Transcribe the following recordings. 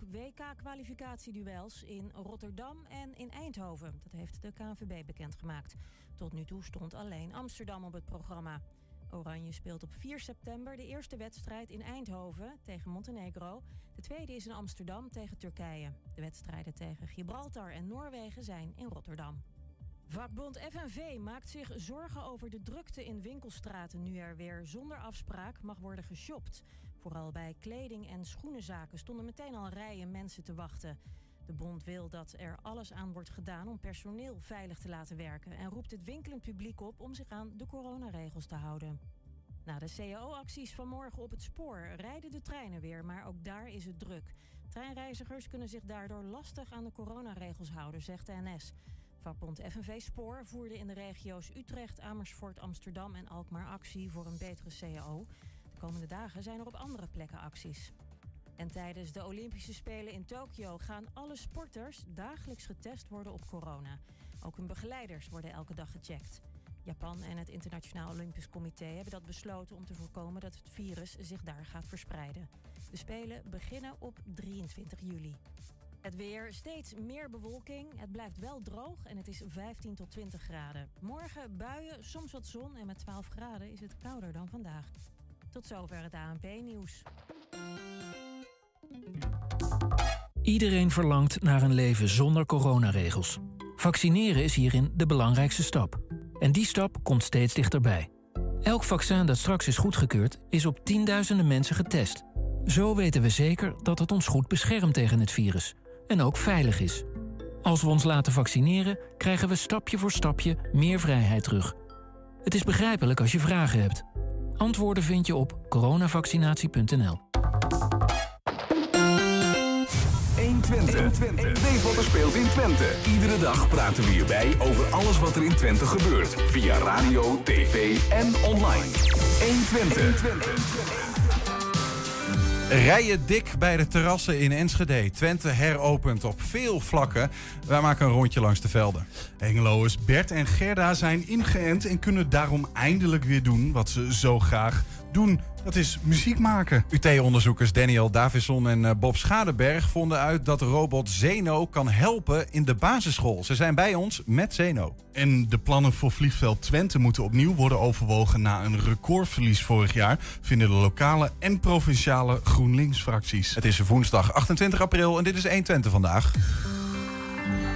WK-kwalificatieduels in Rotterdam en in Eindhoven. Dat heeft de KNVB bekendgemaakt. Tot nu toe stond alleen Amsterdam op het programma. Oranje speelt op 4 september de eerste wedstrijd in Eindhoven tegen Montenegro. De tweede is in Amsterdam tegen Turkije. De wedstrijden tegen Gibraltar en Noorwegen zijn in Rotterdam. Vakbond FNV maakt zich zorgen over de drukte in winkelstraten nu er weer zonder afspraak mag worden geshopt. Vooral bij kleding- en schoenenzaken stonden meteen al rijen mensen te wachten. De bond wil dat er alles aan wordt gedaan om personeel veilig te laten werken en roept het winkelend publiek op om zich aan de coronaregels te houden. Na de CAO-acties vanmorgen op het spoor rijden de treinen weer, maar ook daar is het druk. Treinreizigers kunnen zich daardoor lastig aan de coronaregels houden, zegt de NS. Vakbond FNV Spoor voerde in de regio's Utrecht, Amersfoort, Amsterdam en Alkmaar actie voor een betere CAO. De komende dagen zijn er op andere plekken acties. En tijdens de Olympische Spelen in Tokio gaan alle sporters dagelijks getest worden op corona. Ook hun begeleiders worden elke dag gecheckt. Japan en het Internationaal Olympisch Comité hebben dat besloten om te voorkomen dat het virus zich daar gaat verspreiden. De Spelen beginnen op 23 juli. Het weer, steeds meer bewolking. Het blijft wel droog en het is 15 tot 20 graden. Morgen buien, soms wat zon en met 12 graden is het kouder dan vandaag. Tot zover het ANP-nieuws. Iedereen verlangt naar een leven zonder coronaregels. Vaccineren is hierin de belangrijkste stap. En die stap komt steeds dichterbij. Elk vaccin dat straks is goedgekeurd, is op tienduizenden mensen getest. Zo weten we zeker dat het ons goed beschermt tegen het virus. En ook veilig is. Als we ons laten vaccineren, krijgen we stapje voor stapje meer vrijheid terug. Het is begrijpelijk als je vragen hebt. Antwoorden vind je op coronavaccinatie.nl. 120. Weet wat er speelt in Twente. Iedere dag praten we hierbij over alles wat er in Twente gebeurt. Via radio, tv en online. 120. Rijen dik bij de terrassen in Enschede. Twente heropent op veel vlakken. Wij maken een rondje langs de velden. Hengeloers Bert en Gerda zijn ingeënt en kunnen daarom eindelijk weer doen wat ze zo graag doen. Dat is muziek maken. UT-onderzoekers Daniel Davison en eh, Bob Schadeberg vonden uit dat de robot Zeno kan helpen in de basisschool. Ze zijn bij ons met Zeno. En de plannen voor Vliegveld Twente moeten opnieuw worden overwogen na een recordverlies vorig jaar, vinden de lokale en provinciale GroenLinks-fracties. Het is woensdag 28 april en dit is 120 vandaag.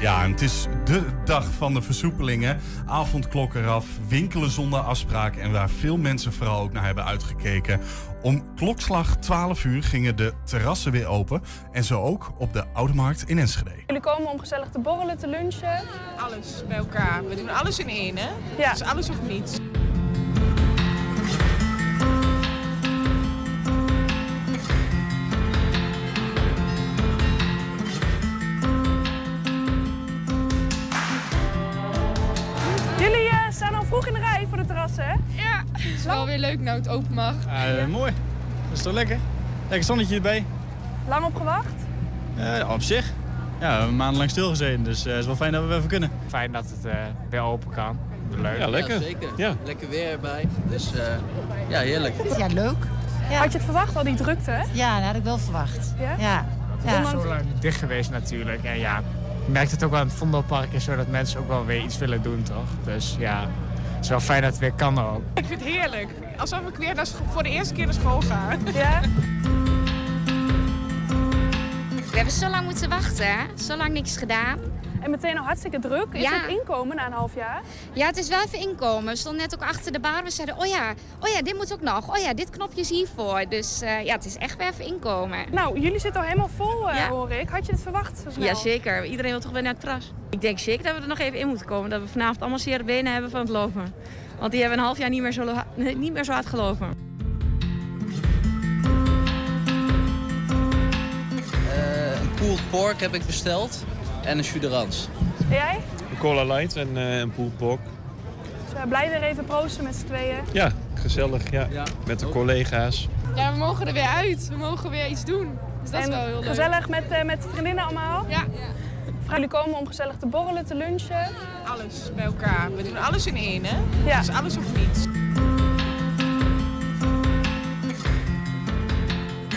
Ja, en het is de dag van de versoepelingen. Avondklok eraf, winkelen zonder afspraak en waar veel mensen vooral ook naar hebben uitgekeken. Om klokslag 12 uur gingen de terrassen weer open en zo ook op de Oude Markt in Enschede. Jullie komen om gezellig te borrelen, te lunchen. Alles bij elkaar. We doen alles in één, hè? Ja. Dus alles of niets. Vroeg in de rij voor de terrassen, hè? Ja, het is wel weer leuk nou het open mag. Ja, mooi. Dat is toch lekker? Lekker zonnetje erbij. Lang op gewacht? Ja, op zich. Ja, we hebben maandenlang stilgezeten, dus eh, het is wel fijn dat we weer even kunnen. Fijn dat het eh, weer open kan. Leuk. Ja, lekker. Ja, zeker. Ja. Lekker weer erbij. Dus eh, ja, heerlijk. Ja, leuk. Ja. Had je het verwacht, al die drukte, hè? Ja, dat had ik wel verwacht. Ja? Ja. Het ja. is zo lang dicht geweest natuurlijk. En ja, je merkt het ook wel in het Vondelpark en zo dat mensen ook wel weer iets willen doen, toch? Dus ja, het is wel fijn dat het weer kan ook. Ik vind het heerlijk. Alsof ik weer naar voor de eerste keer naar school ga. Ja? We hebben zo lang moeten wachten, hè? Zo lang niks gedaan. En meteen al hartstikke druk. Is Ja. het inkomen na een half jaar? Ja, het is wel even inkomen. We stonden net ook achter de bar. We zeiden, oh ja, oh ja, dit moet ook nog. Oh ja, dit knopje is hiervoor. Dus eh, ja, het is echt weer even inkomen. Nou, jullie zitten al helemaal vol, eh, Ja. hoor ik. Had je het verwacht zo snel? Jazeker, iedereen wil toch weer naar het terras. Ik denk zeker dat we er nog even in moeten komen. Dat we vanavond allemaal zere benen hebben van het lopen. Want die hebben een half jaar niet meer zo, niet meer zo hard gelopen. Eh, een pulled pork heb ik besteld en een jus de rans. En jij? Een cola light en eh, een pulled pork. Dus, eh, blij weer even proosten met z'n tweeën. Ja, gezellig. Ja. Ja. Met de collega's. Ja, we mogen er weer uit. We mogen weer iets doen. Dus dat is wel heel en leuk. gezellig met, eh, met vriendinnen allemaal. Ja, Jullie komen om gezellig te borrelen, te lunchen. alles bij elkaar. We doen alles in één, hè? Ja. Dus alles of niets.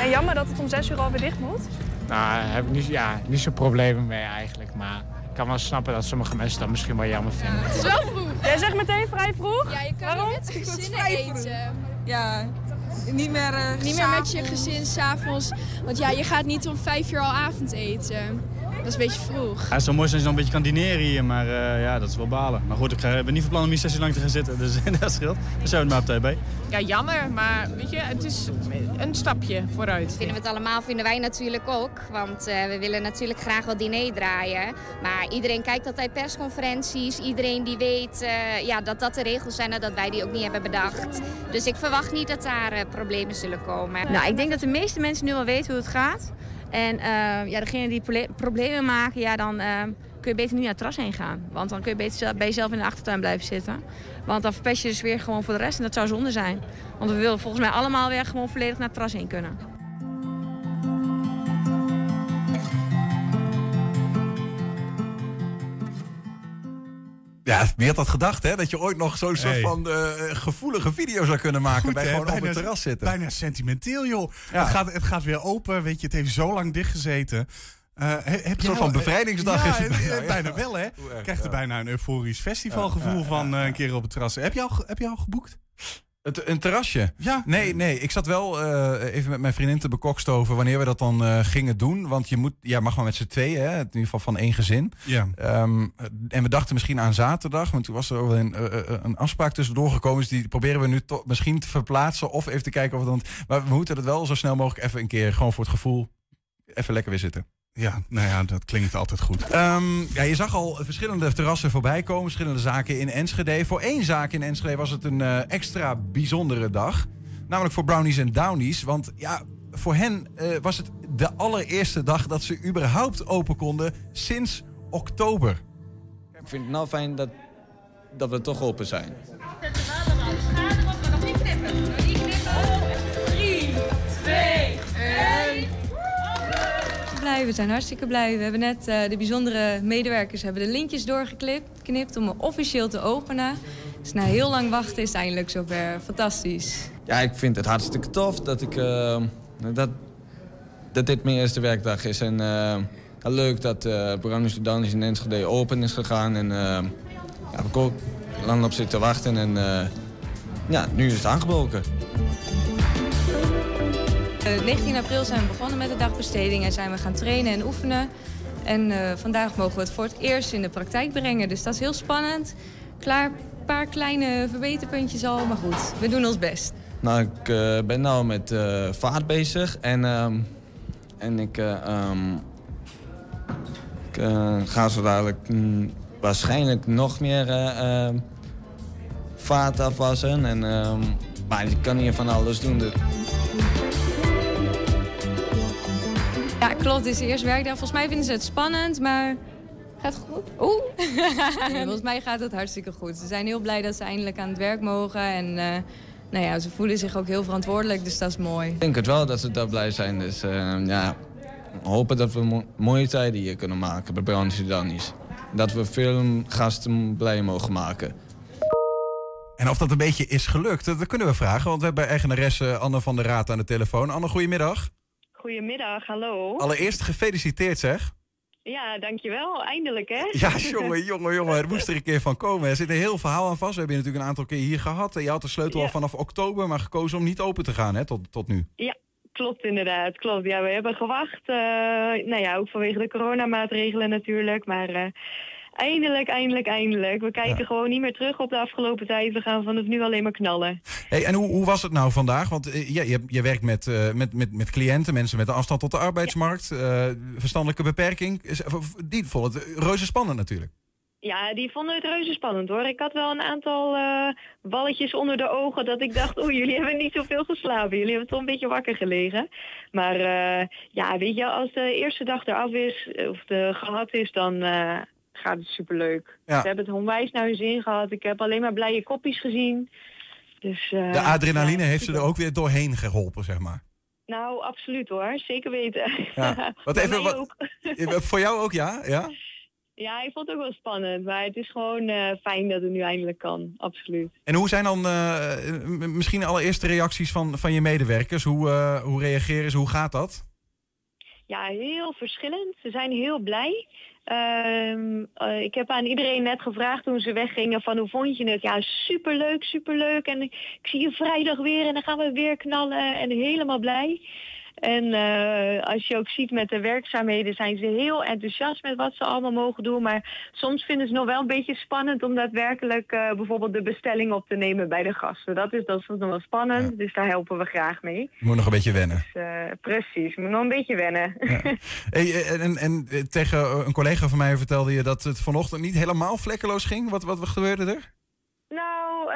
En jammer dat het om zes uur alweer dicht moet. Daar heb ik niet, ja, niet zo'n problemen mee eigenlijk. Maar ik kan wel snappen dat sommige mensen dat misschien wel jammer vinden. Het is wel vroeg. Jij zegt meteen vrij vroeg? Ja, je kan Waarom? niet met gezinnen eten. Ja, niet meer, eh, Niet meer met je gezin s'avonds. Want ja, je gaat niet om vijf uur al avondeten. Dat is een beetje vroeg. Ja, het zou mooi zijn als je dan een beetje kan dineren hier, maar eh, ja, dat is wel balen. Maar goed, ik ben niet van plan om hier zes uur lang te gaan zitten, dus dat scheelt. Daar zijn we het maar op bij. Ja, jammer, maar weet je, het is een stapje vooruit. Vinden we het allemaal, vinden wij natuurlijk ook. Want eh, we willen natuurlijk graag wat diner draaien. Maar iedereen kijkt altijd persconferenties. Iedereen die weet eh, ja, dat dat de regels zijn en dat wij die ook niet hebben bedacht. Dus ik verwacht niet dat daar problemen zullen komen. Nou, ik denk dat de meeste mensen nu wel weten hoe het gaat. En eh, ja, degene die problemen maken, ja, dan eh, kun je beter niet naar het terras heen gaan. Want dan kun je beter bij jezelf in de achtertuin blijven zitten. Want dan verpest je dus weer gewoon voor de rest en dat zou zonde zijn. Want we willen volgens mij allemaal weer gewoon volledig naar het terras heen kunnen. Ja, wie had dat gedacht, hè? Dat je ooit nog zo'n soort Hey. van eh, gevoelige video zou kunnen maken Goed, bij gewoon op het terras zitten. Bijna sentimenteel, joh. Ja. Het, gaat, het gaat weer open, weet je. Het heeft zo lang dichtgezeten. Eh, he- heb Een soort van bevrijdingsdag ja, is het eh, bijna, ja. bijna wel, hè? Krijgt er bijna een euforisch festivalgevoel van eh, een keer op het terras. Heb je al, heb je al geboekt? Het, een terrasje? Ja. Nee, nee. Ik zat wel eh, even met mijn vriendin te bekokstoven wanneer we dat dan eh, gingen doen. Want je moet, ja, mag maar met z'n tweeën, hè? in ieder geval van één gezin. Ja. Ehm, en we dachten misschien aan zaterdag, want toen was er wel een, eh, een afspraak tussendoor gekomen. Dus die proberen we nu toch misschien te verplaatsen of even te kijken of het dan. Maar we moeten het wel zo snel mogelijk even een keer, gewoon voor het gevoel, even lekker weer zitten. Ja, nou ja, dat klinkt altijd goed. Ehm, ja, je zag al verschillende terrassen voorbij komen, verschillende zaken in Enschede. Voor één zaak in Enschede was het een eh, extra bijzondere dag. Namelijk voor Brownies en Downies. Want ja, voor hen eh, was het de allereerste dag dat ze überhaupt open konden sinds oktober. Ik vind het nou fijn dat, dat we toch open zijn. Blij, we zijn hartstikke blij. We hebben net eh, de bijzondere medewerkers hebben de linkjes doorgeknipt knipt om officieel te openen. Dus na heel lang wachten is het eindelijk zover. Fantastisch. Ja, ik vind het hartstikke tof dat, ik, eh, dat, dat dit mijn eerste werkdag is. En eh, leuk dat uh, de Downies in Enschede open is gegaan. En uh, ja, heb ik ook lang op zitten wachten. En uh, ja, nu is het aangebroken. Uh, 19 april zijn we begonnen met de dagbesteding en zijn we gaan trainen en oefenen. En uh, vandaag mogen we het voor het eerst in de praktijk brengen. Dus dat is heel spannend. Klaar, een paar kleine verbeterpuntjes al, maar goed, we doen ons best. Nou, ik uh, ben nu met vaart bezig en, en ik, um, ik ga zo dadelijk mm, waarschijnlijk nog meer vaart afwassen. En, maar ik kan hier van alles doen. Dus. Ja, klopt. Het is de eerste werkdag. Volgens mij vinden ze het spannend, maar gaat het goed? Oeh. nee, volgens mij gaat het hartstikke goed. Ze zijn heel blij dat ze eindelijk aan het werk mogen. En uh, nou ja, ze voelen zich ook heel verantwoordelijk, dus dat is mooi. Ik denk het wel dat ze daar blij zijn. Dus uh, ja, hopen dat we mo mooie tijden hier kunnen maken bij Downies. Dat we veel gasten blij mogen maken. En of dat een beetje is gelukt, dat kunnen we vragen. Want we hebben eigenaresse Anne van der Raad aan de telefoon. Anne, goedemiddag. Goedemiddag, hallo. Allereerst gefeliciteerd zeg. Ja, dankjewel. Eindelijk hè? Ja, jongen, jongen, jongen. Er moest er een keer van komen. Er zit een heel verhaal aan vast. We hebben je natuurlijk een aantal keer hier gehad. Je had de sleutel ja. al vanaf oktober, maar gekozen om niet open te gaan hè, tot, tot nu. Ja, klopt inderdaad. Klopt. Ja, we hebben gewacht. Uh, nou ja, ook vanwege de coronamaatregelen natuurlijk. Maar uh, eindelijk, eindelijk, eindelijk. We kijken ja. gewoon niet meer terug op de afgelopen tijd. We gaan vanaf nu alleen maar knallen. Hey, en hoe, hoe was het nou vandaag? Want uh, ja, je, je werkt met, uh, met, met, met cliënten, mensen met een afstand tot de arbeidsmarkt. Ja. Uh, verstandelijke beperking. Die vonden het reuze spannend natuurlijk. Ja, die vonden het reuze spannend hoor. Ik had wel een aantal balletjes onder de ogen dat ik dacht, oeh, jullie hebben niet zoveel geslapen. Jullie hebben toch een beetje wakker gelegen. Maar ja, weet je, als de eerste dag eraf is, of de gehad is, dan gaat het superleuk. Ja. We hebben het onwijs naar hun zin gehad. Ik heb alleen maar blije kopjes gezien. Dus, uh, de adrenaline ja, heeft ze er ook weer doorheen geholpen, zeg maar. Nou, absoluut hoor. Zeker weten. Ja. Wat even, wat, voor jou ook, ja? ja? Ja, ik vond het ook wel spannend. Maar het is gewoon uh, fijn dat het nu eindelijk kan. Absoluut. En hoe zijn dan uh, misschien allereerste reacties van, van je medewerkers? Hoe, hoe reageren ze? Hoe gaat dat? Ja, heel verschillend. Ze zijn heel blij. Ehm, eh, ik heb aan iedereen net gevraagd toen ze weggingen van hoe vond je het? Ja, superleuk, superleuk. En ik zie je vrijdag weer en dan gaan we weer knallen en helemaal blij. En eh, als je ook ziet met de werkzaamheden zijn ze heel enthousiast met wat ze allemaal mogen doen. Maar soms vinden ze nog wel een beetje spannend om daadwerkelijk eh, bijvoorbeeld de bestelling op te nemen bij de gasten. Dat is, dat is nog wel spannend, dus daar helpen we graag mee. Moet nog een beetje wennen. Dus, uh, precies, moet nog een beetje wennen. Ja. Hey, en, en tegen een collega van mij vertelde je dat het vanochtend niet helemaal vlekkeloos ging. Wat, wat gebeurde er? Nou,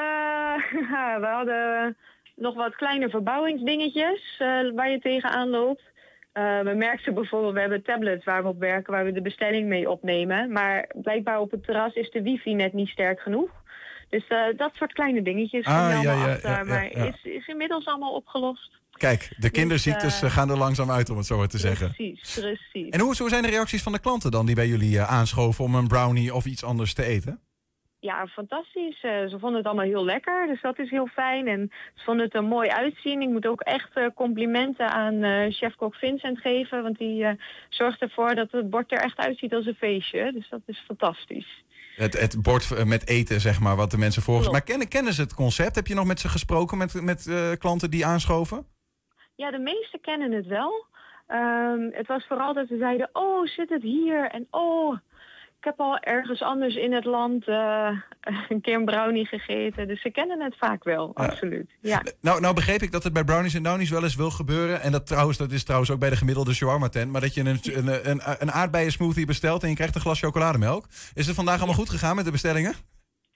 we hadden nog wat kleine verbouwingsdingetjes uh, waar je tegenaan loopt. Uh, we merkten bijvoorbeeld, we hebben tablets waar we op werken, waar we de bestelling mee opnemen. Maar blijkbaar op het terras is de wifi net niet sterk genoeg. Dus uh, dat soort kleine dingetjes. Ah, ja, ja, achter, ja, maar Is, is inmiddels allemaal opgelost. Kijk, de kinderziektes dus, gaan er langzaam uit, om het zo maar te zeggen. Precies, precies. En hoe, hoe zijn de reacties van de klanten dan die bij jullie aanschoven om een brownie of iets anders te eten? Ja, fantastisch. Uh, ze vonden het allemaal heel lekker, dus dat is heel fijn. En ze vonden het er mooi uitzien. Ik moet ook echt uh, complimenten aan uh, chef-kok Vincent geven, want die zorgt ervoor dat het bord er echt uitziet als een feestje. Dus dat is fantastisch. Het, het bord met eten, zeg maar, wat de mensen volgen. Maar kennen, kennen ze het concept? Heb je nog met ze gesproken, met, met klanten die aanschoven? Ja, de meesten kennen het wel. Um, het was vooral dat ze zeiden, oh, zit het hier? En oh, heb al ergens anders in het land uh, een keer een brownie gegeten. Dus ze kennen het vaak wel, ja. absoluut. Ja. Nou, nou begreep ik dat het bij brownies en downies wel eens wil gebeuren. En dat trouwens, dat is trouwens ook bij de gemiddelde shawarma tent. Maar dat je een, een, een, een aardbeien smoothie bestelt en je krijgt een glas chocolademelk. Is het vandaag allemaal goed gegaan met de bestellingen?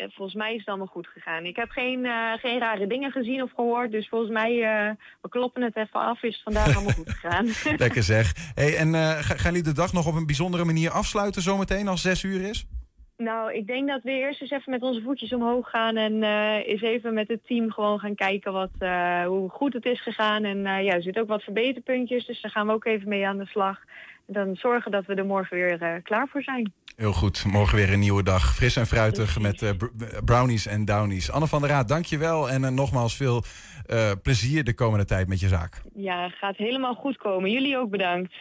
Volgens mij is het allemaal goed gegaan. Ik heb geen, uh, geen rare dingen gezien of gehoord. Dus volgens mij, uh, we kloppen het even af, is het vandaag allemaal goed gegaan. Lekker zeg. Hey, en uh, gaan jullie de dag nog op een bijzondere manier afsluiten zometeen als zes uur is? Nou, ik denk dat we eerst eens even met onze voetjes omhoog gaan en eens even met het team gewoon gaan kijken wat, hoe goed het is gegaan. En ja, er zitten ook wat verbeterpuntjes, dus daar gaan we ook even mee aan de slag. En dan zorgen dat we er morgen weer klaar voor zijn. Heel goed, morgen weer een nieuwe dag. Fris en fruitig met uh, brownies en downies. Anne van der Raad, dankjewel. En uh, nogmaals veel uh, plezier de komende tijd met je zaak. Ja, gaat helemaal goed komen. Jullie ook bedankt.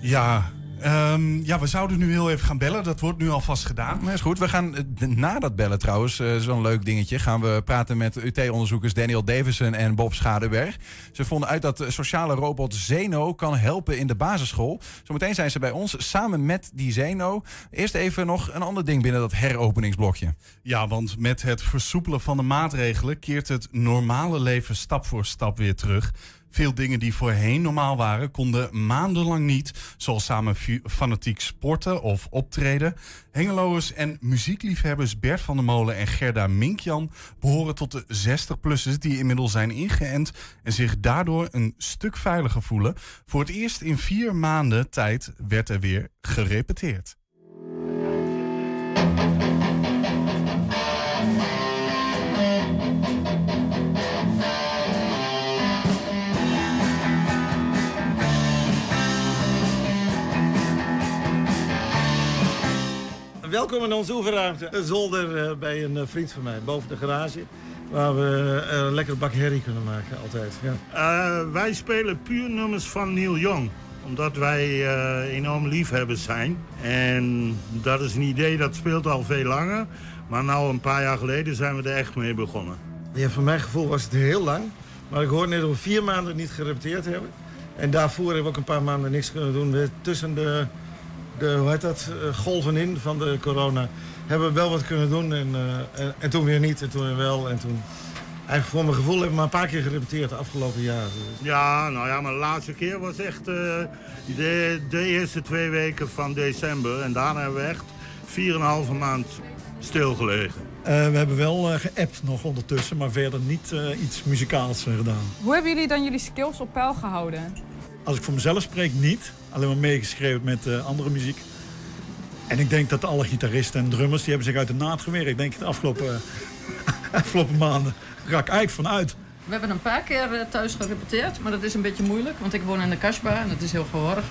Ja, Um, ja, we zouden nu heel even gaan bellen. Dat wordt nu alvast gedaan. Maar is goed. We gaan na dat bellen trouwens, uh, zo'n leuk dingetje, gaan we praten met UT-onderzoekers Daniel Davison en Bob Schadeberg. Ze vonden uit dat de sociale robot Zeno kan helpen in de basisschool. Zometeen zijn ze bij ons samen met die Zeno. Eerst even nog een ander ding binnen dat heropeningsblokje. Ja, want met het versoepelen van de maatregelen keert het normale leven stap voor stap weer terug. Veel dingen die voorheen normaal waren, konden maandenlang niet. Zoals samen fanatiek sporten of optreden. Hengeloers en muziekliefhebbers Bert van der Molen en Gerda Minkjan behoren tot de 60-plussers die inmiddels zijn ingeënt en zich daardoor een stuk veiliger voelen. Voor het eerst in vier maanden tijd werd er weer gerepeteerd. Welkom in onze oefenruimte. Een zolder bij een vriend van mij, boven de garage. Waar we een lekkere bak herrie kunnen maken, altijd. Ja. Uh, wij spelen puur nummers van Neil Young. Omdat wij uh, enorm liefhebbers zijn. En dat is een idee dat speelt al veel langer. Maar nou een paar jaar geleden zijn we er echt mee begonnen. Ja, voor mijn gevoel was het heel lang. Maar ik hoorde net dat we vier maanden niet gerepeteerd hebben. En daarvoor hebben we ook een paar maanden niks kunnen doen. Tussen de de, hoe heet dat, golven in van de corona... hebben we wel wat kunnen doen en, uh, en, en, toen weer niet en toen weer wel. En toen, eigenlijk voor mijn gevoel hebben we maar een paar keer gerepeteerd de afgelopen jaren. Ja, nou ja, maar de laatste keer was echt uh, de, de eerste twee weken van december. En daarna hebben we echt 4,5 maand stilgelegen. Uh, we hebben wel uh, geappt nog ondertussen, maar verder niet uh, iets muzikaals gedaan. Hoe hebben jullie dan jullie skills op peil gehouden? Als ik voor mezelf spreek, niet. Alleen maar meegeschreven met uh, andere muziek. En ik denk dat alle gitaristen en drummers... die hebben zich uit de naad gewerkt. Ik denk de afgelopen, uh, afgelopen maanden. Ga ik eigenlijk vanuit. We hebben een paar keer uh, thuis gerepeteerd. Maar dat is een beetje moeilijk. Want ik woon in de Kasbah en dat is heel gehorig.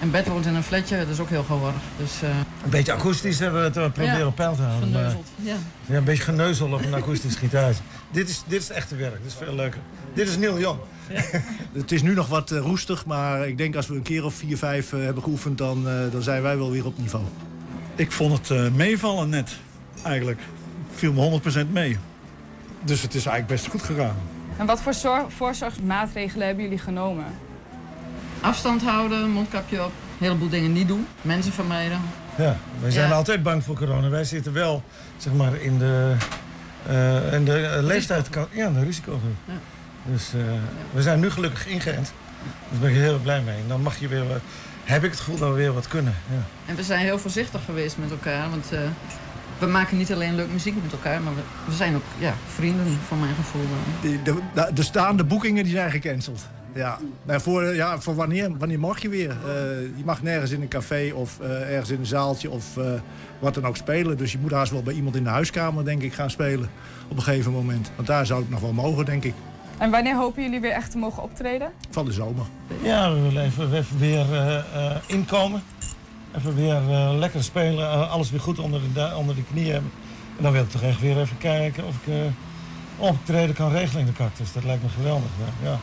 En Bert woont in een flatje, dat is ook heel gehorig. Dus, Een beetje akoestisch hebben we het proberen ja, op peil te houden. Geneuzeld, ja. ja. Een beetje geneuzel op een akoestisch gitaar. dit is, dit is het echte werk. Dit is veel leuker. Dit is Neil Jong. Het is nu nog wat eh, roestig, maar ik denk als we een keer of vier, vijf eh, hebben geoefend, dan, eh, dan zijn wij wel weer op niveau. Ik vond het meevallen net, eigenlijk. Viel me 100% mee. Dus het is eigenlijk best goed gegaan. En wat voor zor- voorzorgsmaatregelen hebben jullie genomen? Afstand houden, mondkapje op. Een heleboel dingen niet doen. Mensen vermijden. Ja, wij zijn Ja. altijd bang voor corona. Wij zitten wel, zeg maar, in de, eh in de leeftijd... Ja, de risicogroep. Ja. Dus eh, we zijn nu gelukkig ingeënt. Daar ben ik heel erg blij mee. En dan mag je weer, wat- heb ik het gevoel dat we weer wat kunnen. Ja. En we zijn heel voorzichtig geweest met elkaar. Want eh, we maken niet alleen leuk muziek met elkaar, maar we, we zijn ook ja, vrienden, voor mijn gevoel. De, de, de- de staande boekingen die zijn gecanceld. Ja, maar voor, ja, voor wanneer, wanneer mag je weer? Eh, je mag nergens in een café of eh, ergens in een zaaltje of eh, wat dan ook spelen. Dus je moet haast wel bij iemand in de huiskamer, denk ik, gaan spelen op een gegeven moment. Want daar zou het nog wel mogen, denk ik, En wanneer hopen jullie weer echt te mogen optreden? van de zomer. Ja, we willen even, even weer eh, eh, inkomen. Even weer eh, lekker spelen. alles weer goed onder de, onder de knie hebben. En dan wil ik toch echt weer even kijken of ik eh optreden kan regelen in de cactus. Dat lijkt me geweldig. Ja. ja.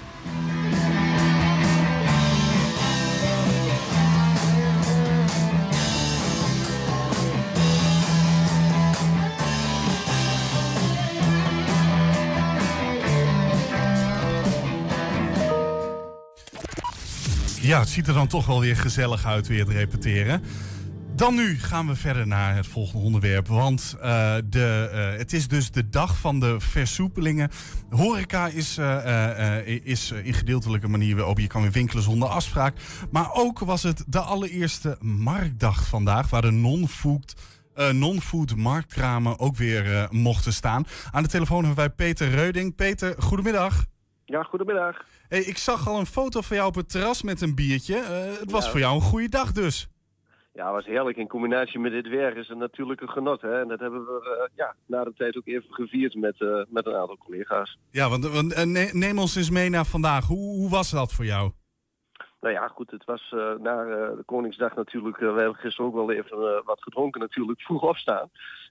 Ja, het ziet er dan toch wel weer gezellig uit weer het repeteren. Dan nu gaan we verder naar het volgende onderwerp. Want eh, de, eh, het is dus de dag van de versoepelingen. Horeca is, eh, is in gedeeltelijke manier weer open. Je kan weer winkelen zonder afspraak. Maar ook was het de allereerste marktdag vandaag. Waar de non-food, non-food marktkramen ook weer mochten staan. Aan de telefoon hebben wij Peter Reuding. Peter, goedemiddag. Ja, goedemiddag. Hey, ik zag al een foto van jou op het terras met een biertje. Eh, het was Ja. voor jou een goede dag dus. Ja, het was heerlijk. In combinatie met dit weer is het natuurlijk een genot. Hè? En dat hebben we eh, ja, na de tijd ook even gevierd met, eh, met een aantal collega's. Ja, want, want ne- neem ons eens mee naar vandaag. Hoe, hoe was dat voor jou? Nou ja, goed, het was na de Koningsdag natuurlijk... we hebben gisteren ook wel even wat gedronken natuurlijk, vroeg opstaan.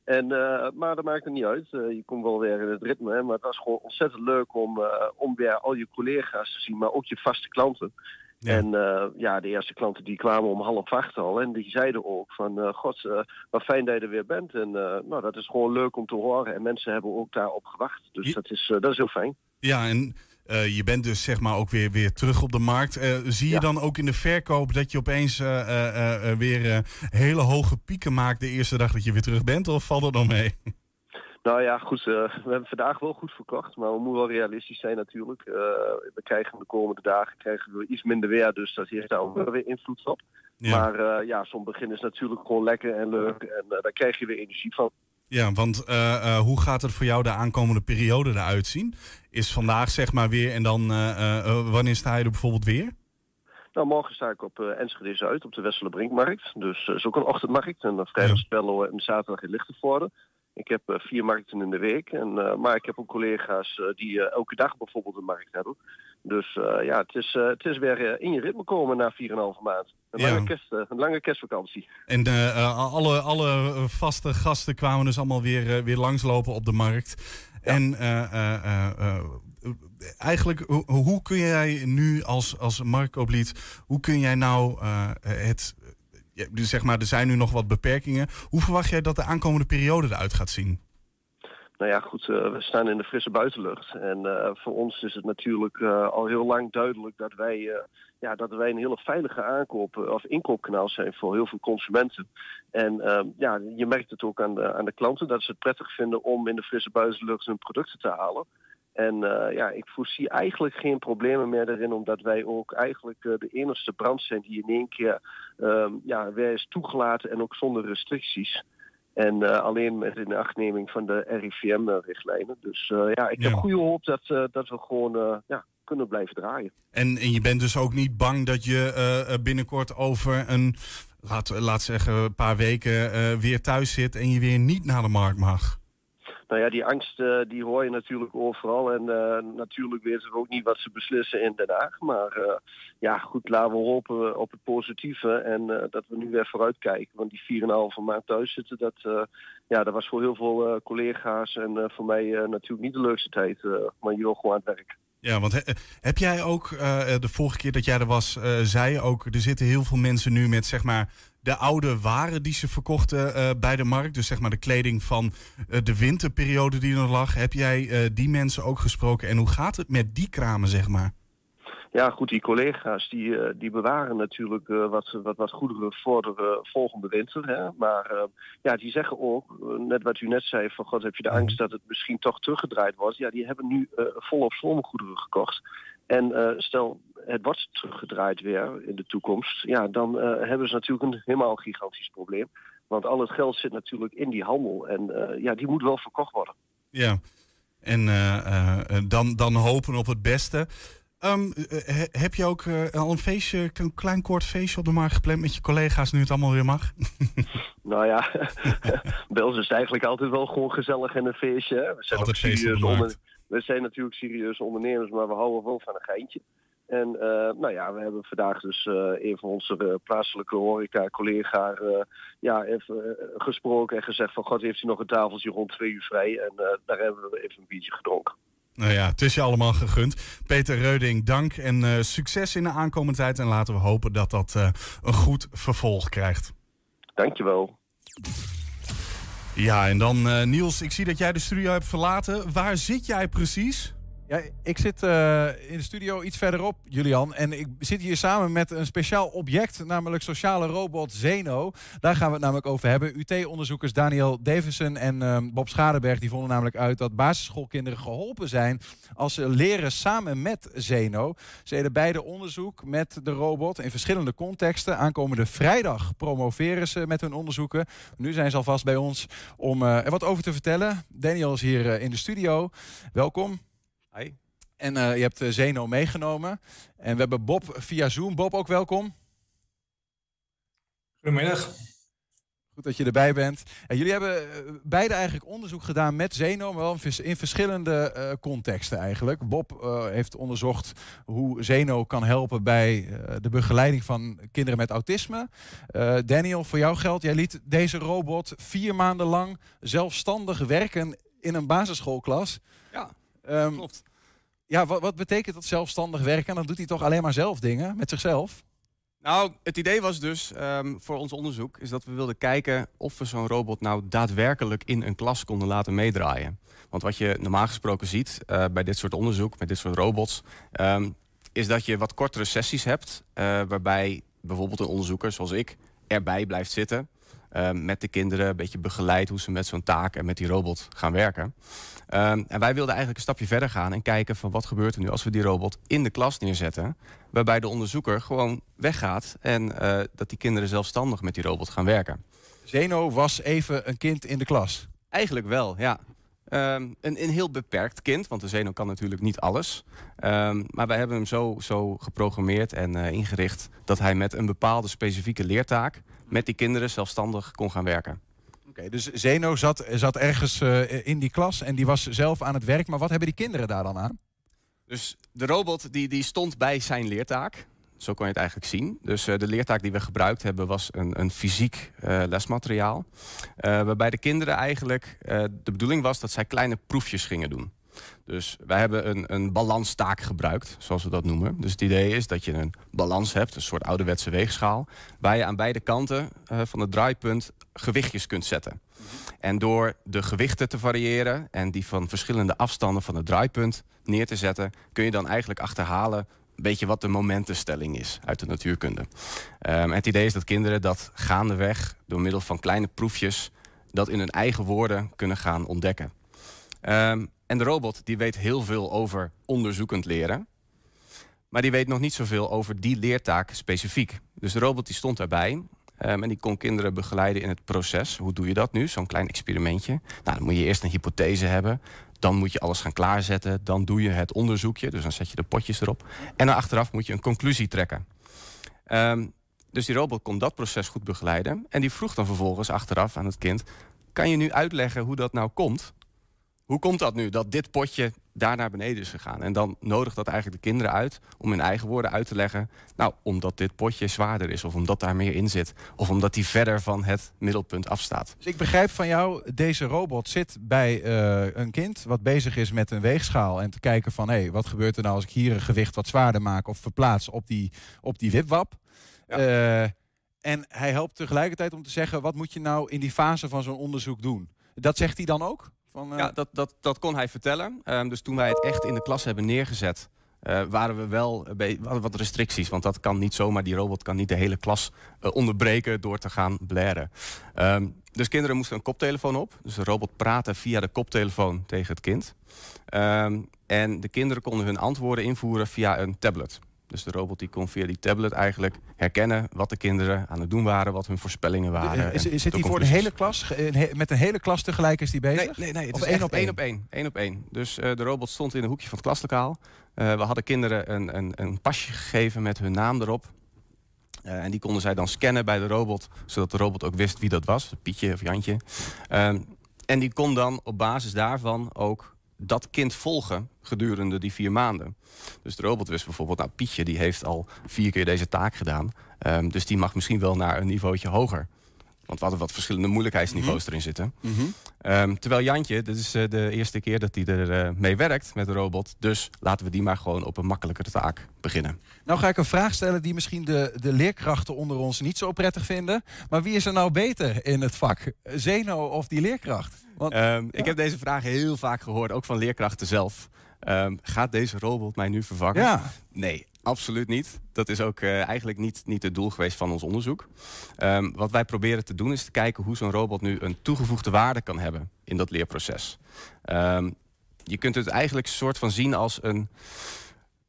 En, eh, maar dat maakt er niet uit. Eh, je komt wel weer in het ritme. Hè? Maar het was gewoon ontzettend leuk om, eh, om weer al je collega's te zien, maar ook je vaste klanten. En ja, de eerste klanten die kwamen om half acht al. En die zeiden ook van, god, wat fijn dat je er weer bent. En nou, dat is gewoon leuk om te horen. En mensen hebben ook daarop gewacht. Dus dat, is, dat is heel fijn. Ja, en eh, je bent dus zeg maar ook weer, weer terug op de markt. Eh, zie je dan ook in de verkoop dat je opeens eh, weer hele hoge pieken maakt de eerste dag dat je weer terug bent? Of valt dat dan mee? Nou ja, goed, we hebben vandaag wel goed verkocht, maar we moeten wel realistisch zijn natuurlijk. We krijgen de komende dagen krijgen we iets minder weer, dus dat heeft daar ook weer invloed op. Maar ja, zo'n begin is natuurlijk gewoon lekker en leuk en daar krijg je weer energie van. Ja, want eh, eh, hoe gaat het voor jou de aankomende periode eruit zien? Is vandaag zeg maar weer en dan eh, wanneer sta je er bijvoorbeeld weer? Nou, morgen sta ik op Enschede Zuid op de Westerlebrinkmarkt. Dus is ook een ochtendmarkt. En dan vrijdag Spello en zaterdag in Lichtenvoorde. Ik heb eh, vier markten in de week. En, eh, maar ik heb ook collega's eh, die elke dag bijvoorbeeld een markt hebben. Dus ja, het is, het is weer in je ritme komen na 4,5 maand. Een, Ja. lange kerst, een lange kerstvakantie. En alle, alle vaste gasten kwamen dus allemaal weer, weer langslopen op de markt. En eigenlijk, ho- hoe kun jij nu als, als marktkooplied, hoe kun jij nou het, zeg maar, er zijn nu nog wat beperkingen. Hoe verwacht jij dat de aankomende periode eruit gaat zien? Nou ja, goed, eh, we staan in de frisse buitenlucht. En eh, voor ons is het natuurlijk eh, al heel lang duidelijk dat wij, ja, dat wij een hele veilige aankoop of inkoopkanaal zijn voor heel veel consumenten. En eh, ja, je merkt het ook aan de, aan de klanten dat ze het prettig vinden om in de frisse buitenlucht hun producten te halen. En eh, ja, ik voorzie eigenlijk geen problemen meer erin, omdat wij ook eigenlijk eh, de enige brand zijn die in één keer ehm, ja, weer is toegelaten en ook zonder restricties. En eh, alleen met in achtneming van de RIVM-richtlijnen. Dus ja, ik heb goede hoop dat, dat we gewoon ja, kunnen blijven draaien. En, en je bent dus ook niet bang dat je binnenkort over een, laat, laat zeggen, een paar weken weer thuis zit en je weer niet naar de markt mag? Nou ja, die angst uh, die hoor je natuurlijk overal. En uh, natuurlijk weten we ook niet wat ze beslissen in Den Haag. Maar uh, ja, goed, laten we hopen op het positieve. En dat we nu weer vooruitkijken. Want die 4,5 maand thuis zitten, dat, ja, dat was voor heel veel collega's en voor mij natuurlijk niet de leukste tijd. maar je wil gewoon aan het werk. Ja, want heb jij ook de vorige keer dat jij er was, zei je ook, er zitten heel veel mensen nu met zeg maar de oude waren die ze verkochten uh, bij de markt. Dus zeg maar de kleding van uh, de winterperiode die er lag. Heb jij uh, die mensen ook gesproken? En hoe gaat het met die kramen, zeg maar? Ja, goed, die collega's die, die bewaren natuurlijk wat, wat, wat goederen voor de volgende winter. Hè? Maar ja, die zeggen ook, net wat u net zei, van god heb je de angst dat het misschien toch teruggedraaid wordt. Ja, die hebben nu volop zomergoederen gekocht. En uh, stel, het wordt teruggedraaid weer in de toekomst. Ja, dan uh, hebben ze natuurlijk een helemaal gigantisch probleem. Want al het geld zit natuurlijk in die handel. En uh, ja, die moet wel verkocht worden. Ja, en dan, dan hopen op het beste. Um, heb je ook al een feestje, een klein kort feestje op de markt gepland met je collega's nu het allemaal weer mag? nou ja, bij ons is het eigenlijk altijd wel gewoon gezellig en een feestje. Hè? We zijn altijd markt. Onder we zijn natuurlijk serieuze ondernemers, maar we houden wel van een geintje. En uh, nou ja, we hebben vandaag dus uh, een van onze plaatselijke horeca-collega ja, even gesproken en gezegd van... God, heeft u nog een tafeltje rond twee uur vrij? En daar hebben we even een biertje gedronken. Nou ja, het is je allemaal gegund. Peter Reuding, dank en succes in de aankomende tijd. En laten we hopen dat dat een goed vervolg krijgt. Dankjewel. Ja, en dan uh, Niels, ik zie dat jij de studio hebt verlaten. Waar zit jij precies? Ja, ik zit uh, in de studio iets verderop, Julian. En ik zit hier samen met een speciaal object, namelijk sociale robot Zeno. Daar gaan we het namelijk over hebben. UT-onderzoekers Daniel Davison en uh, Bob Schadeberg die vonden namelijk uit dat basisschoolkinderen geholpen zijn als ze leren samen met Zeno. Ze deden beide onderzoek met de robot in verschillende contexten. Aankomende vrijdag promoveren ze met hun onderzoeken. Nu zijn ze alvast bij ons om uh, er wat over te vertellen. Daniel is hier in de studio. Welkom. Hi. En uh, je hebt Zeno meegenomen. En we hebben Bob via Zoom. Bob, ook welkom. Goedemiddag. Goed dat je erbij bent. En jullie hebben beide eigenlijk onderzoek gedaan met Zeno, maar wel in verschillende uh, contexten eigenlijk. Bob uh, heeft onderzocht hoe Zeno kan helpen bij uh, de begeleiding van kinderen met autisme. Daniel, voor jou geldt, jij liet deze robot vier maanden lang zelfstandig werken in een basisschoolklas. Ja. Um, Klopt. Ja, wat, wat, betekent dat zelfstandig werken? Dan doet hij toch alleen maar zelf dingen met zichzelf? Nou, het idee was dus um, voor ons onderzoek is dat we wilden kijken of we zo'n robot nou daadwerkelijk in een klas konden laten meedraaien. Want wat je normaal gesproken ziet uh, bij dit soort onderzoek, met dit soort robots, um, is dat je wat kortere sessies hebt, uh, waarbij bijvoorbeeld een onderzoeker zoals ik erbij blijft zitten. Uh, met de kinderen een beetje begeleid hoe ze met zo'n taak en met die robot gaan werken. Um, en wij wilden eigenlijk een stapje verder gaan en kijken van wat gebeurt er nu als we die robot in de klas neerzetten. Waarbij de onderzoeker gewoon weggaat en uh, dat die kinderen zelfstandig met die robot gaan werken. Zeno was even een kind in de klas? Eigenlijk wel, ja. Um, een, een heel beperkt kind, want de Zeno kan natuurlijk niet alles. Um, maar wij hebben hem zo, zo geprogrammeerd en uh, ingericht dat hij met een bepaalde specifieke leertaak met die kinderen zelfstandig kon gaan werken. Oké, okay, dus Zeno zat, zat ergens uh, in die klas en die was zelf aan het werk. Maar wat hebben die kinderen daar dan aan? Dus de robot die, die stond bij zijn leertaak. Zo kon je het eigenlijk zien. Dus uh, de leertaak die we gebruikt hebben was een, een fysiek uh, lesmateriaal. waarbij de kinderen eigenlijk, de bedoeling was dat zij kleine proefjes gingen doen. Dus wij hebben een, een balanstaak gebruikt, zoals we dat noemen. Dus het idee is dat je een balans hebt, een soort ouderwetse weegschaal... waar je aan beide kanten uh, van het draaipunt gewichtjes kunt zetten. En door de gewichten te variëren en die van verschillende afstanden van het draaipunt neer te zetten... kun je dan eigenlijk achterhalen een beetje wat de momentenstelling is uit de natuurkunde. Um, het idee is dat kinderen dat gaandeweg door middel van kleine proefjes... dat in hun eigen woorden kunnen gaan ontdekken. Um, en de robot die weet heel veel over onderzoekend leren. Maar die weet nog niet zoveel over die leertaak specifiek. Dus de robot die stond daarbij. Um, en die kon kinderen begeleiden in het proces. Hoe doe je dat nu? Zo'n klein experimentje. Nou, dan moet je eerst een hypothese hebben. Dan moet je alles gaan klaarzetten. Dan doe je het onderzoekje. Dus dan zet je de potjes erop. En dan achteraf moet je een conclusie trekken. Um, dus die robot kon dat proces goed begeleiden. En die vroeg dan vervolgens achteraf aan het kind... kan je nu uitleggen hoe dat nou komt hoe komt dat nu dat dit potje daar naar beneden is gegaan? En dan nodigt dat eigenlijk de kinderen uit om in eigen woorden uit te leggen... nou, omdat dit potje zwaarder is, of omdat daar meer in zit... of omdat die verder van het middelpunt afstaat. Dus ik begrijp van jou, deze robot zit bij uh, een kind... wat bezig is met een weegschaal en te kijken van... hé, hey, wat gebeurt er nou als ik hier een gewicht wat zwaarder maak... of verplaats op die, op die wipwap... Ja. Uh, en hij helpt tegelijkertijd om te zeggen... wat moet je nou in die fase van zo'n onderzoek doen? Dat zegt hij dan ook? Van, uh... Ja, dat, dat, dat kon hij vertellen. Um, dus toen wij het echt in de klas hebben neergezet... Uh, waren we wel wat restricties. Want dat kan niet zomaar, die robot kan niet de hele klas uh, onderbreken door te gaan blaren. Um, dus kinderen moesten een koptelefoon op. Dus de robot praatte via de koptelefoon tegen het kind. Um, en de kinderen konden hun antwoorden invoeren via een tablet. Dus de robot die kon via die tablet eigenlijk herkennen wat de kinderen aan het doen waren, wat hun voorspellingen waren. Is, is, zit hij voor de hele klas, met een hele klas tegelijk is die bezig? Nee, nee, nee het of is één op één op één. één op één. Dus uh, de robot stond in een hoekje van het klaslokaal. Uh, we hadden kinderen een, een, een pasje gegeven met hun naam erop. Uh, en die konden zij dan scannen bij de robot, zodat de robot ook wist wie dat was, Pietje of Jantje. en die kon dan op basis daarvan ook dat kind volgen gedurende die vier maanden. Dus de robot wist bijvoorbeeld, nou Pietje die heeft al vier keer deze taak gedaan. Um, dus die mag misschien wel naar een niveautje hoger. Want we hadden wat verschillende moeilijkheidsniveaus mm -hmm. erin zitten. Mm -hmm. um, terwijl Jantje, dit is uh, de eerste keer dat hij er uh, mee werkt met de robot. Dus laten we die maar gewoon op een makkelijkere taak beginnen. Nou ga ik een vraag stellen die misschien de, de leerkrachten onder ons niet zo prettig vinden. Maar wie is er nou beter in het vak? Zeno of die leerkracht? Want, um, ja. Ik heb deze vraag heel vaak gehoord, ook van leerkrachten zelf. Um, gaat deze robot mij nu vervangen? Ja. Nee, absoluut niet. Dat is ook uh, eigenlijk niet, niet het doel geweest van ons onderzoek. Um, wat wij proberen te doen is te kijken hoe zo'n robot nu een toegevoegde waarde kan hebben in dat leerproces. Je kunt het eigenlijk een soort van zien als een,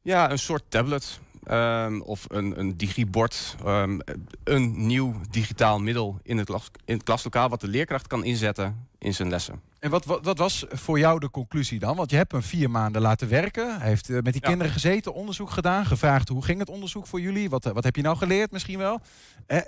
ja, een soort tablet. Um, of een, een digibord, um, een nieuw digitaal middel in het, in het klaslokaal... wat de leerkracht kan inzetten in zijn lessen. En wat, wat, wat, was voor jou de conclusie dan? Want je hebt hem vier maanden laten werken. Hij heeft uh, met die ja. kinderen gezeten, onderzoek gedaan. Gevraagd hoe ging het onderzoek voor jullie? Wat, wat heb je nou geleerd misschien wel? Uh,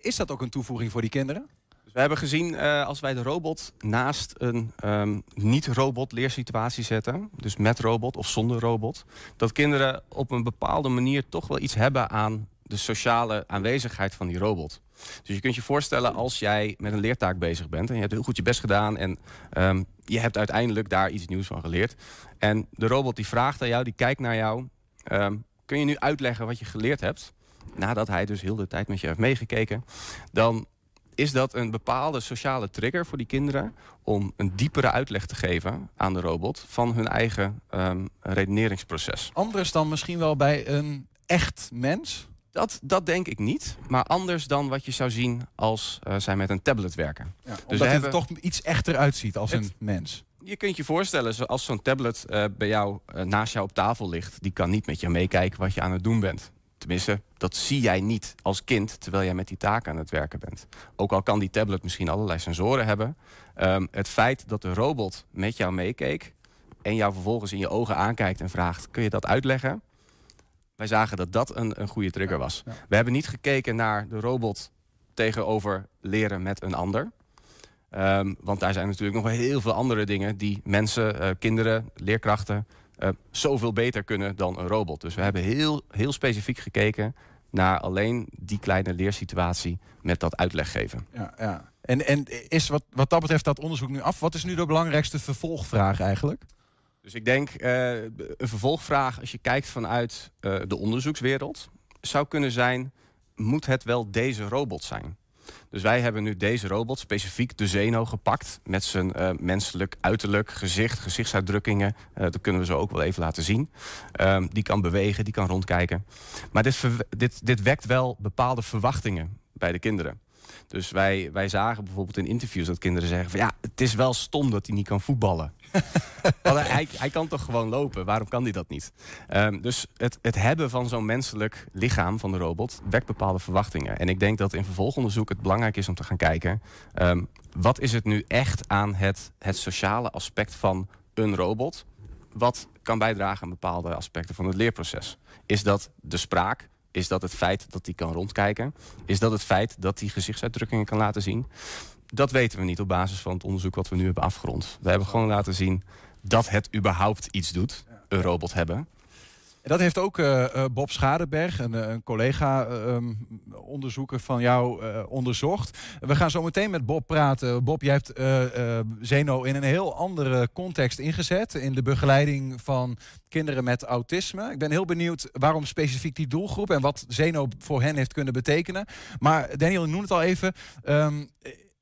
is dat ook een toevoeging voor die kinderen? We hebben gezien uh, als wij de robot naast een um, niet-robot leersituatie zetten... dus met robot of zonder robot... dat kinderen op een bepaalde manier toch wel iets hebben aan de sociale aanwezigheid van die robot. Dus je kunt je voorstellen als jij met een leertaak bezig bent... en je hebt heel goed je best gedaan en um, je hebt uiteindelijk daar iets nieuws van geleerd. En de robot die vraagt aan jou, die kijkt naar jou... Um, kun je nu uitleggen wat je geleerd hebt? Nadat hij dus heel de tijd met je heeft meegekeken... dan is dat een bepaalde sociale trigger voor die kinderen... om een diepere uitleg te geven aan de robot... van hun eigen um, redeneringsproces. Anders dan misschien wel bij een echt mens? Dat, dat denk ik niet. Maar anders dan wat je zou zien als uh, zij met een tablet werken. Ja, dus omdat het er toch iets echter uitziet als het, een mens. Je kunt je voorstellen, als zo'n tablet uh, bij jou uh, naast jou op tafel ligt... die kan niet met je meekijken wat je aan het doen bent. Tenminste, dat zie jij niet als kind terwijl jij met die taak aan het werken bent. Ook al kan die tablet misschien allerlei sensoren hebben. Um, het feit dat de robot met jou meekeek en jou vervolgens in je ogen aankijkt en vraagt... kun je dat uitleggen? Wij zagen dat dat een, een goede trigger was. Ja, ja. We hebben niet gekeken naar de robot tegenover leren met een ander. Um, want daar zijn natuurlijk nog heel veel andere dingen... die mensen, uh, kinderen, leerkrachten uh, zoveel beter kunnen dan een robot. Dus we hebben heel, heel specifiek gekeken naar alleen die kleine leersituatie met dat uitleggeven. Ja, ja. En, en is wat, wat dat betreft dat onderzoek nu af? Wat is nu de belangrijkste vervolgvraag eigenlijk? Dus ik denk uh, een vervolgvraag als je kijkt vanuit uh, de onderzoekswereld... zou kunnen zijn, moet het wel deze robot zijn? Dus wij hebben nu deze robot, specifiek de Zeno, gepakt... met zijn uh, menselijk uiterlijk, gezicht, gezichtsuitdrukkingen. Uh, dat kunnen we zo ook wel even laten zien. Um, die kan bewegen, die kan rondkijken. Maar dit, dit, dit wekt wel bepaalde verwachtingen bij de kinderen. Dus wij, wij zagen bijvoorbeeld in interviews dat kinderen zeggen... van ja, het is wel stom dat hij niet kan voetballen. hij, hij, kan toch gewoon lopen? Waarom kan hij dat niet? Um, dus het, het, hebben van zo'n menselijk lichaam van de robot wekt bepaalde verwachtingen. En ik denk dat in vervolgonderzoek het belangrijk is om te gaan kijken... Um, wat is het nu echt aan het, het sociale aspect van een robot... wat kan bijdragen aan bepaalde aspecten van het leerproces? Is dat de spraak? Is dat het feit dat hij kan rondkijken? Is dat het feit dat hij gezichtsuitdrukkingen kan laten zien? Dat weten we niet op basis van het onderzoek wat we nu hebben afgerond. We hebben gewoon laten zien dat het überhaupt iets doet, een robot hebben. En dat heeft ook uh, Bob Schadeberg, een, eh, een collega-onderzoeker van jou, uh, onderzocht. We gaan zo meteen met Bob praten. Bob, jij hebt Zeno in een heel andere context ingezet. In de begeleiding van kinderen met autisme. Ik ben heel benieuwd waarom specifiek die doelgroep en wat Zeno voor hen heeft kunnen betekenen. Maar Daniel, noem het al even. Um,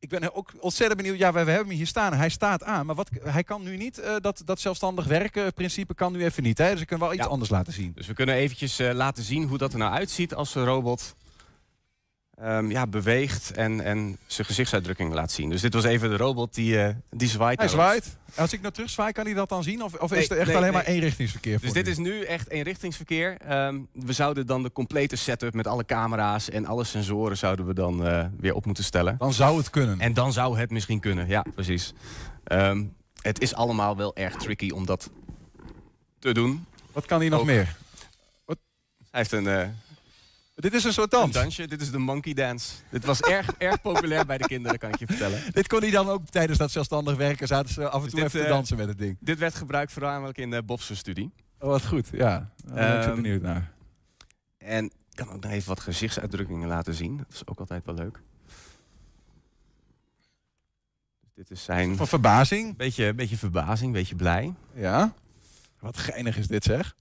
ik ben ook ontzettend benieuwd. Ja, we, hebben hem hier staan. Hij staat aan. Maar wat, hij kan nu niet. Uh, dat, dat zelfstandig werken principe kan nu even niet. Hè? Dus ik kan wel iets anders laten zien. Dus we kunnen eventjes uh, laten zien hoe dat er nou uitziet als een robot um, ja, beweegt en, en zijn gezichtsuitdrukking laat zien. Dus dit was even de robot die, uh, die zwaait. Hij zwaait. Als ik nou terug zwaai, kan hij dat dan zien? Of, of is er echt alleen maar eenrichtingsverkeer? Dus dit is nu echt eenrichtingsverkeer. Um, we zouden dan de complete setup met alle camera's en alle sensoren zouden we dan uh, weer op moeten stellen. Dan zou het kunnen. En dan zou het misschien kunnen, ja, precies. Um, het is allemaal wel erg tricky om dat te doen. Wat kan hij nog Ook. meer? Wat? Hij heeft een... Uh, dit is een soort dans. Een dansje. Dit is de monkey dance. Dit was erg, erg populair bij de kinderen, kan ik je vertellen. Dit kon hij dan ook tijdens dat zelfstandig werken. Zaten ze af en toe dus dit, even te dansen met het ding. Dit werd gebruikt voornamelijk in de Bobse studie. Oh, wat goed. Ja, daar ben ik um, benieuwd naar. En ik kan ook nog even wat gezichtsuitdrukkingen laten zien. Dat is ook altijd wel leuk. Dus dit is zijn... Van verbazing? Beetje, beetje verbazing, beetje blij. Ja. Wat geinig is dit zeg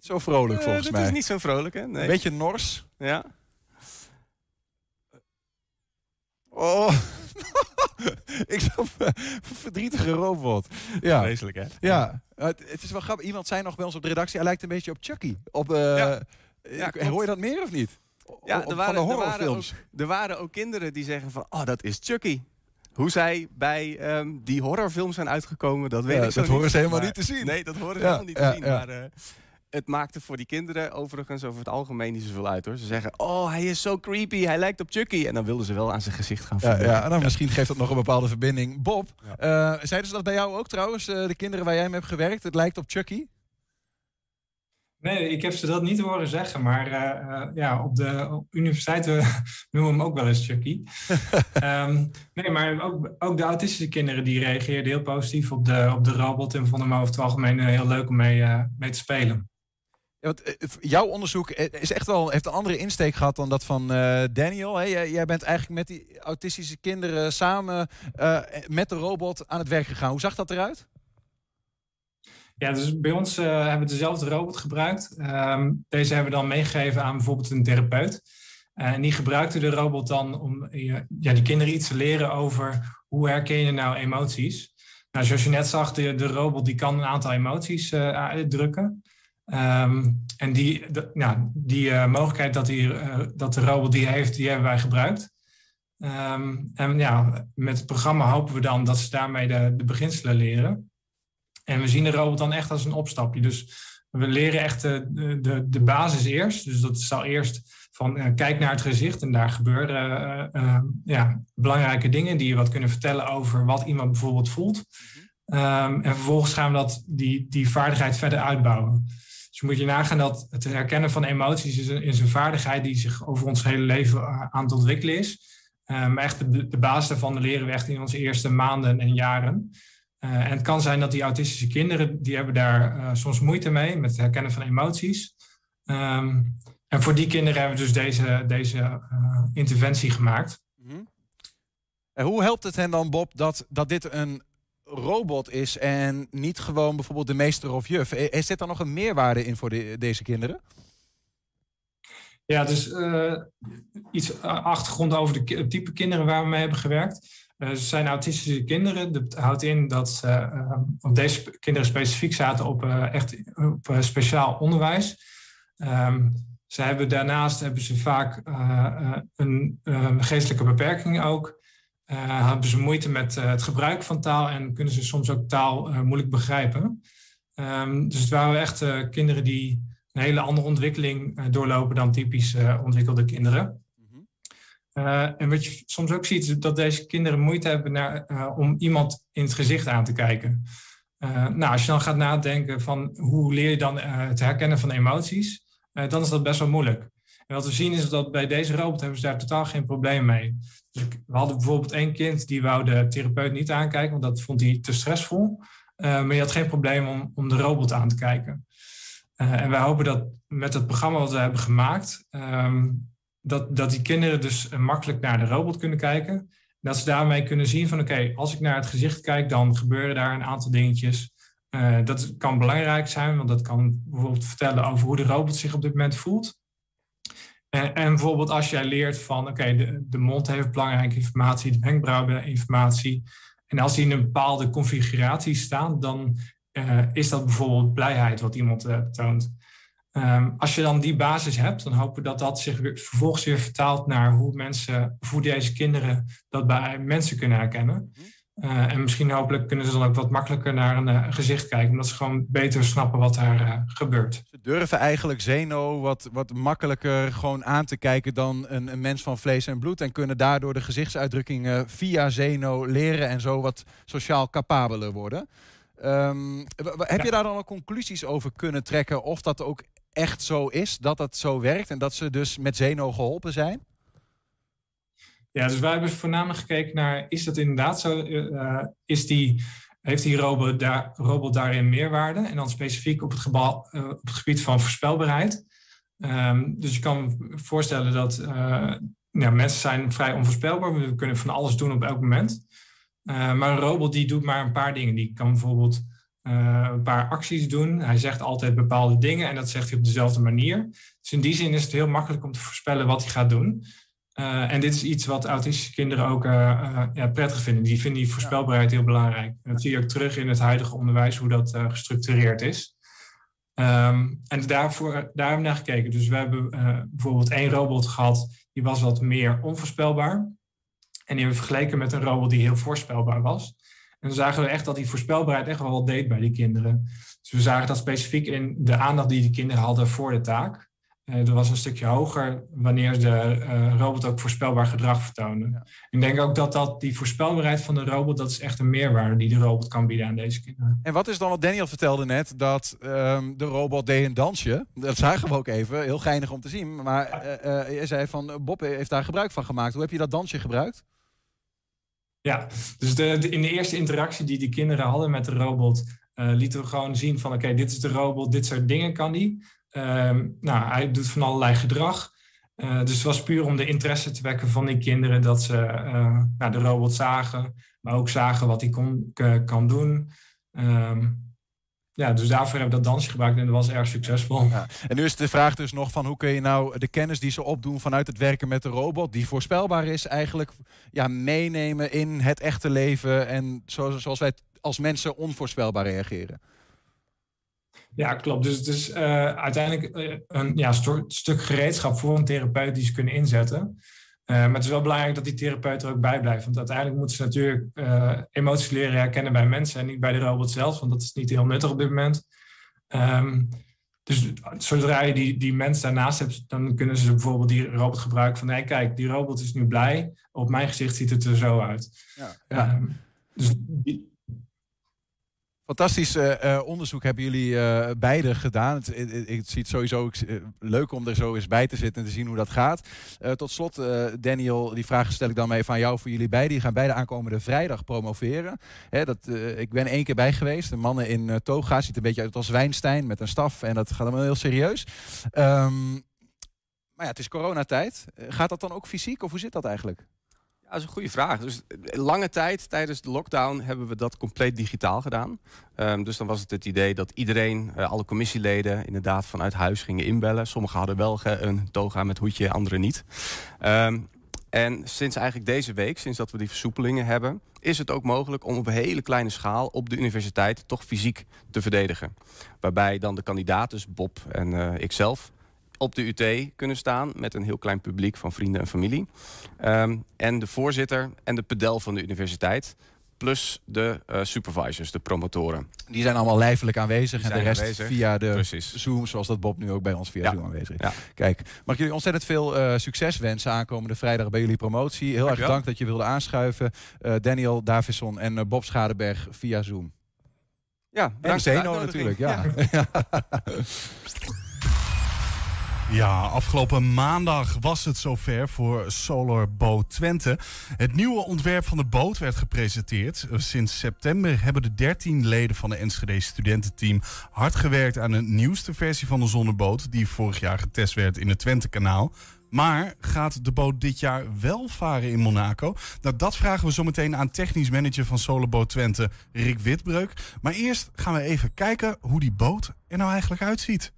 niet zo vrolijk volgens uh, mij. Het is niet zo vrolijk, hè? Nee. Beetje nors. Ja. Oh. ik zo'n verdrietige robot. Ja. Vreselijk, hè? Ja. Het, het, is wel grappig. Iemand zei nog bij ons op de redactie, hij lijkt een beetje op Chucky. Op, uh, ja. Ja, hoor je dat meer of niet? Ja, er waren, van de horrorfilms. Er waren, ook, er waren ook kinderen die zeggen van, oh, dat is Chucky. Hoe zij bij um, die horrorfilms zijn uitgekomen, dat weet ja, ik zo Dat horen ze helemaal niet te zien. Nee, dat horen ze helemaal niet te zien. Maar uh, het maakte voor die kinderen overigens over het algemeen niet zoveel uit hoor. Ze zeggen, oh hij is zo creepy, hij lijkt op Chucky. En dan wilden ze wel aan zijn gezicht gaan ja, ja, en dan misschien geeft dat nog een bepaalde verbinding. Bob, ja. uh, zeiden ze dat bij jou ook trouwens, uh, de kinderen waar jij mee hebt gewerkt? Het lijkt op Chucky? Nee, ik heb ze dat niet horen zeggen, maar uh, ja, op de universiteit noemen we hem ook wel eens Chucky. um, nee, maar ook, ook de autistische kinderen die reageerden heel positief op de, op de robot en vonden hem over het algemeen heel leuk om mee, uh, mee te spelen. Want, uh, jouw onderzoek is echt wel, heeft een andere insteek gehad dan dat van uh, Daniel. Jij, bent eigenlijk met die autistische kinderen samen met de robot aan het werk gegaan. Hoe zag dat eruit? Ja, dus bij ons hebben we dezelfde robot gebruikt. Um, deze hebben we dan meegegeven aan bijvoorbeeld een therapeut. en die gebruikte de robot dan om ja, die kinderen iets te leren over hoe herken je nou emoties. Nou, zoals je net zag, de, de robot die kan een aantal emoties uitdrukken. Um, en die, de, nou, die uh, mogelijkheid dat, die, uh, dat de robot die heeft, die hebben wij gebruikt. Um, en ja, met het programma hopen we dan dat ze daarmee de, de beginselen leren. En we zien de robot dan echt als een opstapje. Dus we leren echt de, de, de basis eerst. Dus dat zal eerst van uh, kijk naar het gezicht en daar gebeuren ja, belangrijke dingen die je wat kunnen vertellen over wat iemand bijvoorbeeld voelt. Um, en vervolgens gaan we dat, die, die vaardigheid verder uitbouwen. Dus moet je nagaan dat het herkennen van emoties is een, vaardigheid die zich over ons hele leven aan het ontwikkelen is. Maar echt de, de basis daarvan leren we echt in onze eerste maanden en jaren. Uh, en het kan zijn dat die autistische kinderen, die hebben daar uh, soms moeite mee met het herkennen van emoties. Um, en voor die kinderen hebben we dus deze, deze interventie gemaakt. Mm-hmm. En hoe helpt het hen dan, Bob, dat, dat dit een robot is en niet gewoon bijvoorbeeld de meester of juf. Is zit daar nog een meerwaarde in voor de, deze kinderen? Ja, dus uh, iets achtergrond over de type kinderen waar we mee hebben gewerkt. Ze zijn autistische kinderen. Dat houdt in dat uh, deze kinderen specifiek zaten op echt op speciaal onderwijs. Um, ze hebben daarnaast hebben ze vaak een geestelijke beperking ook. Uh, hebben ze moeite met uh, het gebruik van taal en kunnen ze soms ook taal uh, moeilijk begrijpen. Um, dus het waren echt kinderen die een hele andere ontwikkeling doorlopen dan typisch ontwikkelde kinderen. Mm-hmm. en wat je soms ook ziet, is dat deze kinderen moeite hebben naar, om iemand in het gezicht aan te kijken. nou, als je dan gaat nadenken van hoe leer je dan het herkennen van emoties, dan is dat best wel moeilijk. En wat we zien is dat bij deze robot hebben ze daar totaal geen probleem mee. Dus we hadden bijvoorbeeld één kind die wou de therapeut niet aankijken, want dat vond hij te stressvol. Uh, maar je had geen probleem om, om de robot aan te kijken. Uh, en wij hopen dat met het programma wat we hebben gemaakt, um, dat, dat die kinderen dus makkelijk naar de robot kunnen kijken. Dat ze daarmee kunnen zien van oké, als ik naar het gezicht kijk, dan gebeuren daar een aantal dingetjes. Uh, dat kan belangrijk zijn, want dat kan bijvoorbeeld vertellen over hoe de robot zich op dit moment voelt. En, en bijvoorbeeld als jij leert van oké, de, de mond heeft belangrijke informatie, de wenkbrauwen informatie. En als die in een bepaalde configuratie staan, dan uh, is dat bijvoorbeeld blijheid wat iemand uh, toont. Um, als je dan die basis hebt, dan hopen we dat dat zich vervolgens weer vertaalt naar hoe mensen, hoe deze kinderen dat bij mensen kunnen herkennen. Uh, en misschien hopelijk kunnen ze dan ook wat makkelijker naar een uh, gezicht kijken, omdat ze gewoon beter snappen wat daar uh, gebeurt. Ze durven eigenlijk Zeno wat, wat makkelijker gewoon aan te kijken dan een, een, mens van vlees en bloed. En kunnen daardoor de gezichtsuitdrukkingen via Zeno leren en zo wat sociaal capabeler worden. Um, heb je daar dan al conclusies over kunnen trekken of dat ook echt zo is, dat dat zo werkt en dat ze dus met Zeno geholpen zijn? Ja, dus wij hebben voornamelijk gekeken naar, is dat inderdaad zo? Uh, is die, heeft die robot, daar, robot daarin meerwaarde? En dan specifiek op het, uh, op het gebied van voorspelbaarheid. Um, dus je kan voorstellen dat mensen zijn vrij onvoorspelbaar. We kunnen van alles doen op elk moment. maar een robot die doet maar een paar dingen. Die kan bijvoorbeeld een paar acties doen. Hij zegt altijd bepaalde dingen en dat zegt hij op dezelfde manier. Dus in die zin is het heel makkelijk om te voorspellen wat hij gaat doen. Uh, en dit is iets wat autistische kinderen ook uh, uh, ja, prettig vinden. Die vinden die voorspelbaarheid heel belangrijk. En dat zie je ook terug in het huidige onderwijs, hoe dat gestructureerd is. Um, en daarvoor, daar hebben we naar gekeken. Dus we hebben bijvoorbeeld één robot gehad, die was wat meer onvoorspelbaar. En die hebben we vergeleken met een robot die heel voorspelbaar was. En dan zagen we echt dat die voorspelbaarheid echt wel wat deed bij die kinderen. Dus we zagen dat specifiek in de aandacht die die kinderen hadden voor de taak. Uh, er was een stukje hoger wanneer de uh, robot ook voorspelbaar gedrag vertoonde. Ja. Ik denk ook dat, dat die voorspelbaarheid van de robot, dat is echt een meerwaarde die de robot kan bieden aan deze kinderen. En wat is dan wat Daniel vertelde net, dat um, de robot deed een dansje. Dat zagen we ook even, heel geinig om te zien. Maar uh, je zei van, Bob heeft daar gebruik van gemaakt. Hoe heb je dat dansje gebruikt? Ja, dus de, de, in de eerste interactie die de kinderen hadden met de robot, lieten we gewoon zien van, oké, okay, dit is de robot, dit soort dingen kan die. Um, nou, hij doet van allerlei gedrag. Uh, dus het was puur om de interesse te wekken van die kinderen dat ze uh, nou, de robot zagen, maar ook zagen wat hij kon, kan doen. Um, ja, dus daarvoor hebben we dat dansje gebruikt en dat was erg succesvol. En nu is de vraag dus nog van hoe kun je nou de kennis die ze opdoen vanuit het werken met de robot, die voorspelbaar is, eigenlijk ja, meenemen in het echte leven en zoals wij als mensen onvoorspelbaar reageren. Ja, klopt. Dus het is uh, uiteindelijk uh, een ja, st stuk gereedschap voor een therapeut die ze kunnen inzetten. Uh, maar het is wel belangrijk dat die therapeut er ook bij blijft. Want uiteindelijk moeten ze natuurlijk emoties leren herkennen bij mensen en niet bij de robot zelf, want dat is niet heel nuttig op dit moment. Um, dus zodra je die, die mens daarnaast hebt, dan kunnen ze bijvoorbeeld die robot gebruiken van nee, kijk, die robot is nu blij. Op mijn gezicht ziet het er zo uit. Ja, ja. Um, dus die, Fantastisch uh, onderzoek hebben jullie uh, beide gedaan. Het, het, het, ziet sowieso leuk om er zo eens bij te zitten en te zien hoe dat gaat. tot slot, Daniel, die vraag stel ik dan mee van jou voor jullie beiden. Die gaan beide aankomende vrijdag promoveren. Hè, dat, ik ben één keer bij geweest. De mannen in toga ziet een beetje uit als Wijnstein met een staf. En dat gaat allemaal heel serieus. Um, maar ja, het is coronatijd. gaat dat dan ook fysiek of hoe zit dat eigenlijk? Dat is een goede vraag. Dus lange tijd tijdens de lockdown hebben we dat compleet digitaal gedaan. Um, dus dan was het het idee dat iedereen, uh, alle commissieleden, inderdaad vanuit huis gingen inbellen. Sommigen hadden wel een toga met hoedje, anderen niet. Um, en sinds eigenlijk deze week, sinds dat we die versoepelingen hebben, is het ook mogelijk om op een hele kleine schaal op de universiteit toch fysiek te verdedigen. Waarbij dan de kandidaten, dus Bob en uh, ikzelf, op de UT kunnen staan met een heel klein publiek van vrienden en familie. Um, en de voorzitter en de pedel van de universiteit. Plus de uh, supervisors, de promotoren. Die zijn allemaal lijfelijk aanwezig. en de rest aanwezig. via de Precies. Zoom, zoals dat Bob nu ook bij ons via ja. Zoom aanwezig is. Ja. Kijk, mag jullie ontzettend veel uh, succes wensen aankomende vrijdag bij jullie promotie. Heel erg bedankt dat je wilde aanschuiven. Uh, Daniel Davison en Bob Schadeberg via Zoom. Ja, bedankt. En Zeno natuurlijk, ja. ja. Ja, afgelopen maandag was het zover voor Solar Boat Twente. Het nieuwe ontwerp van de boot werd gepresenteerd. Sinds september hebben de 13 leden van de Enschede studententeam hard gewerkt aan een nieuwste versie van de zonneboot die vorig jaar getest werd in het Twente-kanaal. Maar gaat de boot dit jaar wel varen in Monaco? Nou, dat vragen we zometeen aan technisch manager van Solarboot Twente, Rick Witbreuk. Maar eerst gaan we even kijken hoe die boot er nou eigenlijk uitziet.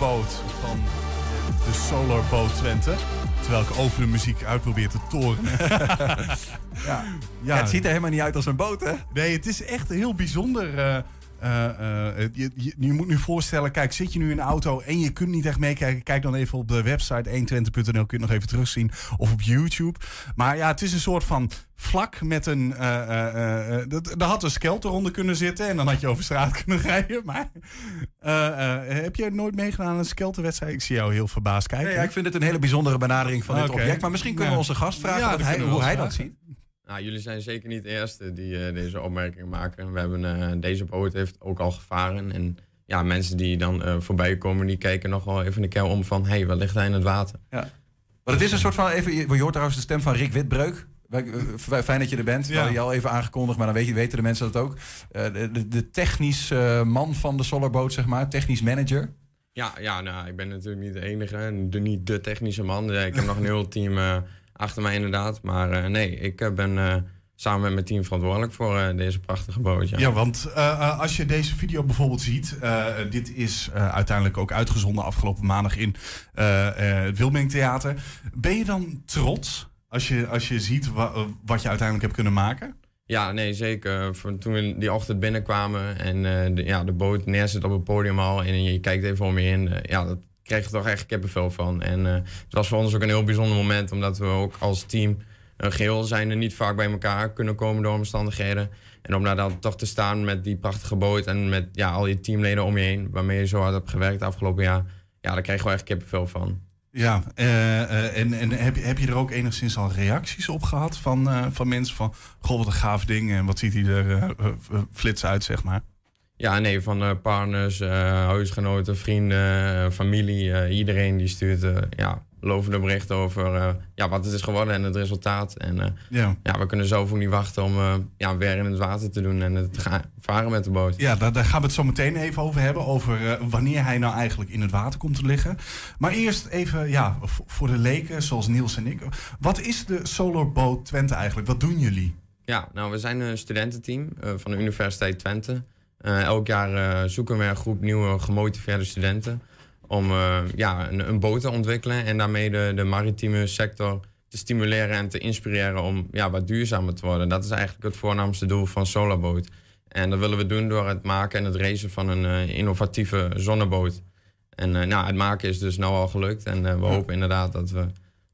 Zonneboot van de Solar Boat Twente. Terwijl ik over de muziek uit probeer te torenen. Ja. Ja, het ziet er helemaal niet uit als een boot, hè? Nee, het is echt heel bijzonder. Eh, eh, je, je, je moet nu voorstellen, kijk, zit je nu in een auto en je kunt niet echt meekijken. Kijk dan even op de website 120.nl, kun je het nog even terugzien. Of op YouTube. Maar ja, het is een soort van vlak met een... eh, dat- daar had een skelter onder kunnen zitten en dan had je over straat kunnen rijden. Maar heb je nooit meegedaan aan een skelterwedstrijd? Ik zie jou heel verbaasd kijken. Nee, ja, ik vind het een hele bijzondere benadering van dit object. Maar misschien kunnen we onze gast vragen Ja, hij, hoe hij dat ziet. Nou, jullie zijn zeker niet de eerste die eh, deze opmerking maken. We hebben, eh, deze boot heeft ook al gevaren. En ja, mensen die dan eh, voorbij komen, die kijken nog wel even een keer om van... hé, hey, wat ligt daar in het water? Ja. Maar het is een soort van, even, je hoort trouwens de stem van Rick Witbreuk. Fijn dat je er bent. We Ja. hadden je al even aangekondigd, maar dan weet weten de mensen dat ook. Eh, de, de, de technisch man van de Solarboot, zeg maar. Technisch manager. Ja, ja nou, ik ben natuurlijk niet de enige en de, niet de technische man. Ja, ik heb nog een heel team eh, achter mij inderdaad. Maar eh, nee, ik eh, ben eh, samen met mijn team verantwoordelijk voor deze prachtige boot. Ja, Ja, want als je deze video bijvoorbeeld ziet, eh, dit is uiteindelijk ook uitgezonden afgelopen maandag in het Wilming Theater. Ben je dan trots als je, als je ziet wa- wat je uiteindelijk hebt kunnen maken? Ja, nee, zeker. Van toen we die ochtend binnenkwamen en de, ja, de boot neerzet op het podium al en je kijkt even om je heen. ja, dat kreeg je toch echt kippenvel van. En eh, het was voor ons ook een heel bijzonder moment, omdat we ook als team een geheel zijn er niet vaak bij elkaar kunnen komen door omstandigheden. En om daar dan toch te staan met die prachtige boot en met ja, al je teamleden om je heen, waarmee je zo hard hebt gewerkt afgelopen jaar. Ja, daar kregen we echt kippenvel van. Ja, eh, eh, en, en heb, je- heb je er ook enigszins al reacties op gehad van, eh, van mensen van... Goh, wat een gaaf ding en wat ziet hij er eh, eh, eh, flits uit, zeg maar. Ja, nee, van eh, partners, eh, huisgenoten, vrienden, eh, familie. iedereen die stuurt ja, lovende berichten over ja, wat het is geworden en het resultaat. En Ja. ja, we kunnen zelf ook niet wachten om ja, weer in het water te doen en eh, te gaan varen met de boot. Ja, daar, daar gaan we het zo meteen even over hebben. Over wanneer hij nou eigenlijk in het water komt te liggen. Maar eerst even, ja, voor de leken zoals Niels en ik. Wat is de Solar Boat Twente eigenlijk? Wat doen jullie? Ja, nou, we zijn een studententeam van de Universiteit Twente. Eh, elk jaar eh, zoeken we een groep nieuwe gemotiveerde studenten om eh, ja, een, een boot te ontwikkelen en daarmee de, de maritieme sector te stimuleren en te inspireren om ja, wat duurzamer te worden. Dat is eigenlijk het voornaamste doel van Solarboot. En dat willen we doen door het maken en het racen van een uh, innovatieve zonneboot. En uh, nou, het maken is dus nou al gelukt. En uh, we hopen inderdaad dat we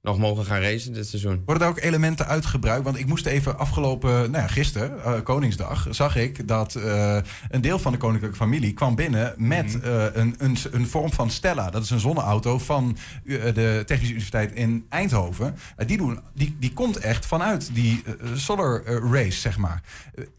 nog mogen gaan racen dit seizoen. Worden er ook elementen uitgebruikt? Want ik moest even afgelopen, nou ja, gisteren, uh, Koningsdag, zag ik dat uh, een deel van de koninklijke familie kwam binnen met -hmm. uh, een, een, een, vorm van Stella. Dat is een zonneauto van de Technische Universiteit in Eindhoven. die, doen, die, die komt echt vanuit die solar race, zeg maar.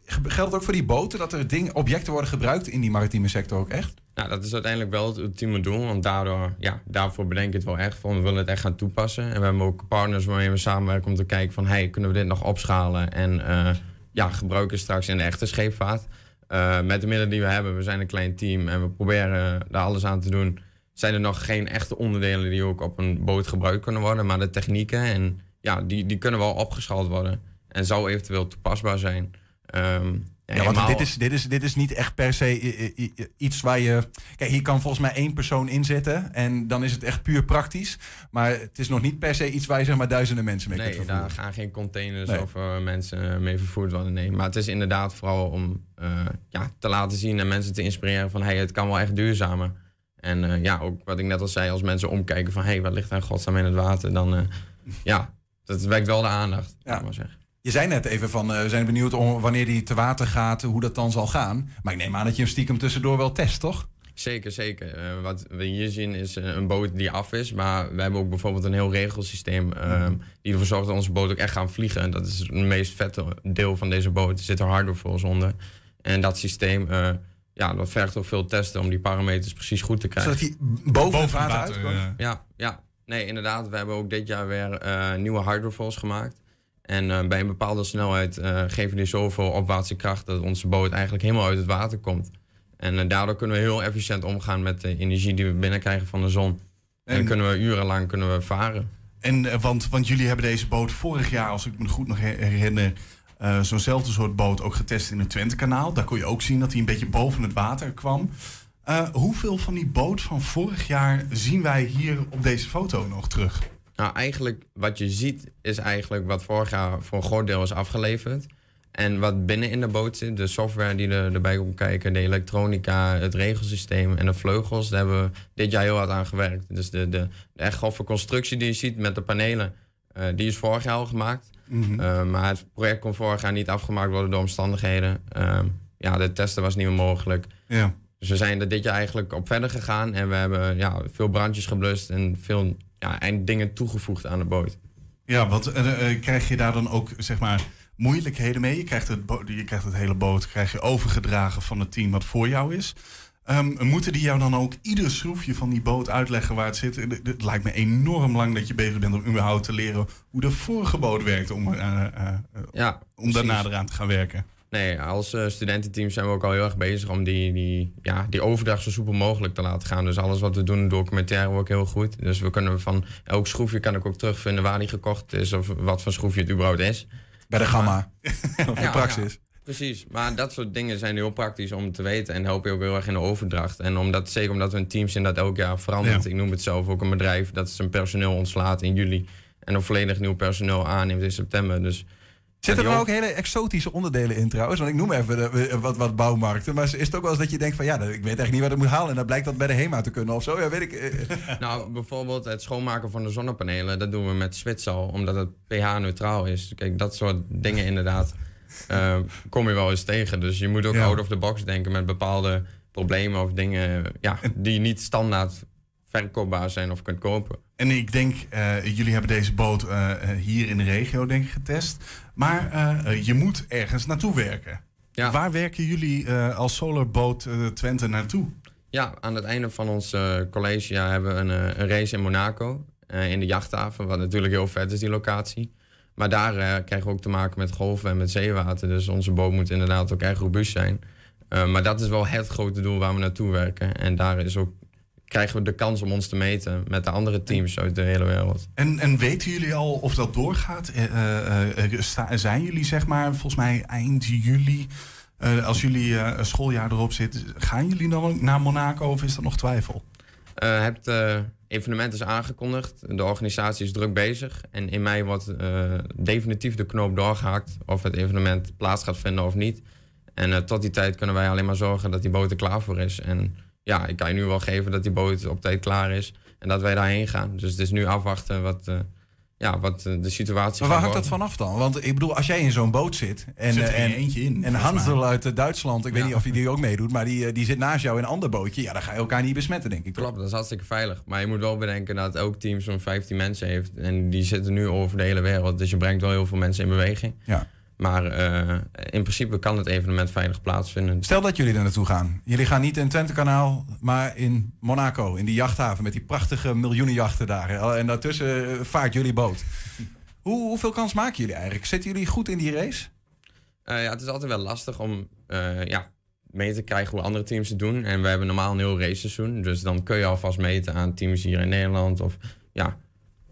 Geldt het ook voor die boten dat er dingen, objecten worden gebruikt in die maritieme sector ook echt? Nou, dat is uiteindelijk wel het ultieme doel. Want daardoor, ja, daarvoor bedenk ik het wel echt. We willen het echt gaan toepassen. En we hebben ook partners waarmee we samenwerken om te kijken van... hey, kunnen we dit nog opschalen en uh, ja, gebruiken straks in de echte scheepvaart. Uh, met de middelen die we hebben, we zijn een klein team en we proberen daar alles aan te doen. Zijn er nog geen echte onderdelen die ook op een boot gebruikt kunnen worden. Maar de technieken, en, ja, die, die kunnen wel opgeschaald worden. En zou eventueel toepasbaar zijn. Um, ja, want dit is, dit, is, dit is niet echt per se iets waar je. Kijk, hier kan volgens mij één persoon in zitten. En dan is het echt puur praktisch. Maar het is nog niet per se iets waar je zeg maar duizenden mensen mee nee, kunt vervoeren. daar gaan geen containers nee. of uh, mensen mee vervoerd worden. Nee, maar het is inderdaad vooral om uh, ja, te laten zien en mensen te inspireren van hey, het kan wel echt duurzamer. En uh, ja, ook wat ik net al zei, als mensen omkijken van hey, wat ligt daar godsnaam in het water, dan ja, dat wekt wel de aandacht. Ja. Maar zeggen. Je zei net even van, uh, we zijn benieuwd om wanneer die te water gaat, hoe dat dan zal gaan. Maar ik neem aan dat je hem stiekem tussendoor wel test, toch? Zeker, zeker. Uh, wat we hier zien is een boot die af is. Maar we hebben ook bijvoorbeeld een heel regelsysteem uh, mm. die ervoor zorgt dat onze boot ook echt gaan vliegen. En dat is het meest vette deel van deze boot. Er zit er hardware voor ons onder. En dat systeem, uh, ja, dat vergt ook veel testen om die parameters precies goed te krijgen. Zodat hij boven, het water, water uitkomt? Ja, ja. Nee, inderdaad. We hebben ook dit jaar weer nieuwe hydrofoils gemaakt. En uh, bij een bepaalde snelheid uh, geven die zoveel opwaartse kracht dat onze boot eigenlijk helemaal uit het water komt. En uh, daardoor kunnen we heel efficiënt omgaan met de energie die we binnenkrijgen van de zon. En, en kunnen we urenlang kunnen we varen. En want, want jullie hebben deze boot vorig jaar, als ik me goed nog herinner, zo'nzelfde soort boot ook getest in het Twentekanaal. Daar kon je ook zien dat hij een beetje boven het water kwam. hoeveel van die boot van vorig jaar zien wij hier op deze foto nog terug? Nou, eigenlijk wat je ziet is eigenlijk wat vorig jaar voor een groot deel is afgeleverd. En wat binnen in de boot zit, de software die er, erbij komt kijken, de elektronica, het regelsysteem en de vleugels, daar hebben we dit jaar heel hard aan gewerkt. Dus de, de, de echt grove constructie die je ziet met de panelen, uh, die is vorig jaar al gemaakt. Mm -hmm. uh, maar het project kon vorig jaar niet afgemaakt worden door omstandigheden. Uh, ja, de testen was niet meer mogelijk. Ja. Dus we zijn er dit jaar eigenlijk op verder gegaan en we hebben ja, veel brandjes geblust en veel ja, en dingen toegevoegd aan de boot. Ja, want uh, uh, krijg je daar dan ook zeg maar moeilijkheden mee? Je krijgt, het je krijgt het hele boot krijg je overgedragen van het team wat voor jou is. Um, moeten die jou dan ook ieder schroefje van die boot uitleggen waar het zit? Het, het lijkt me enorm lang dat je bezig bent om überhaupt te leren hoe de vorige boot werkt om, uh, ja, om daarna eraan te gaan werken. Nee, als uh, studententeam zijn we ook al heel erg bezig om die, die, ja, die overdracht zo soepel mogelijk te laten gaan. Dus alles wat we doen, documentaire ook heel goed. Dus we kunnen van elk schroefje kan ik ook terugvinden waar die gekocht is of wat voor schroefje het überhaupt is. Bij de gamma. of de praxis. Ja, precies, maar dat soort dingen zijn heel praktisch om te weten en helpen je ook heel erg in de overdracht. En omdat, zeker omdat we een team zijn dat elk jaar verandert. Ja. Ik noem het zelf ook een bedrijf dat zijn personeel ontslaat in juli en een volledig nieuw personeel aanneemt in september. Dus Zitten er nou ook hele exotische onderdelen in trouwens? Want ik noem even de, wat, wat bouwmarkten. Maar is het ook wel eens dat je denkt van... ja, ik weet eigenlijk niet wat ik moet halen... en dan blijkt dat bij de HEMA te kunnen of zo? Ja, weet ik. Nou, bijvoorbeeld het schoonmaken van de zonnepanelen... dat doen we met Zwitsal, omdat het pH-neutraal is. Kijk, dat soort dingen inderdaad uh, kom je wel eens tegen. Dus je moet ook ja. out of the box denken met bepaalde problemen... of dingen ja, die niet standaard verkoopbaar zijn of kunt kopen. En ik denk, uh, jullie hebben deze boot uh, hier in de regio denk ik getest. Maar uh, je moet ergens naartoe werken. Ja. Waar werken jullie als Solarboot Twente naartoe? Ja, aan het einde van ons collegejaar hebben we een, een, race in Monaco. in de jachthaven, wat natuurlijk heel vet is, die locatie. Maar daar krijgen we ook te maken met golven en met zeewater. Dus onze boot moet inderdaad ook erg robuust zijn. maar dat is wel het grote doel waar we naartoe werken. En daar is ook krijgen we de kans om ons te meten met de andere teams uit de hele wereld. En, en weten jullie al of dat doorgaat? Uh, uh, zijn jullie zeg maar volgens mij eind juli, als jullie schooljaar erop zit, gaan jullie dan ook naar Monaco of is dat nog twijfel? hebt evenement is aangekondigd. De organisatie is druk bezig. En in mei wordt definitief de knoop doorgehakt of het evenement plaats gaat vinden of niet. En tot die tijd kunnen wij alleen maar zorgen dat die boot er klaar voor is. En ja, ik kan je nu wel geven dat die boot op tijd klaar is. En dat wij daarheen gaan. Dus het is nu afwachten wat, uh, ja, wat de situatie Maar waar hangt dat vanaf dan? Want ik bedoel, als jij in zo'n boot zit en, Zit er en, eentje in, en Hansel uit eh, Duitsland, ik weet niet of hij die ook meedoet, maar die, eh, die zit naast jou in een ander bootje, ja, dan ga je elkaar niet besmetten, denk ik. Klopt, dat is hartstikke veilig. Maar je moet wel bedenken dat elk team zo'n 15 mensen heeft. En die zitten nu over de hele wereld. Dus je brengt wel heel veel mensen in beweging. Ja. Maar eh, in principe kan het evenement veilig plaatsvinden. Stel dat jullie er naartoe gaan. Jullie gaan niet in Twente-kanaal, maar in Monaco, in die jachthaven met die prachtige miljoenenjachten daar. En daartussen eh, vaart jullie boot. Hoe, hoeveel kans maken jullie eigenlijk? Zitten jullie goed in die race? Eh, ja, het is altijd wel lastig om eh, ja, mee te krijgen hoe andere teams het doen. En we hebben normaal een heel raceseizoen. Dus dan kun je alvast meten aan teams hier in Nederland. Of ja,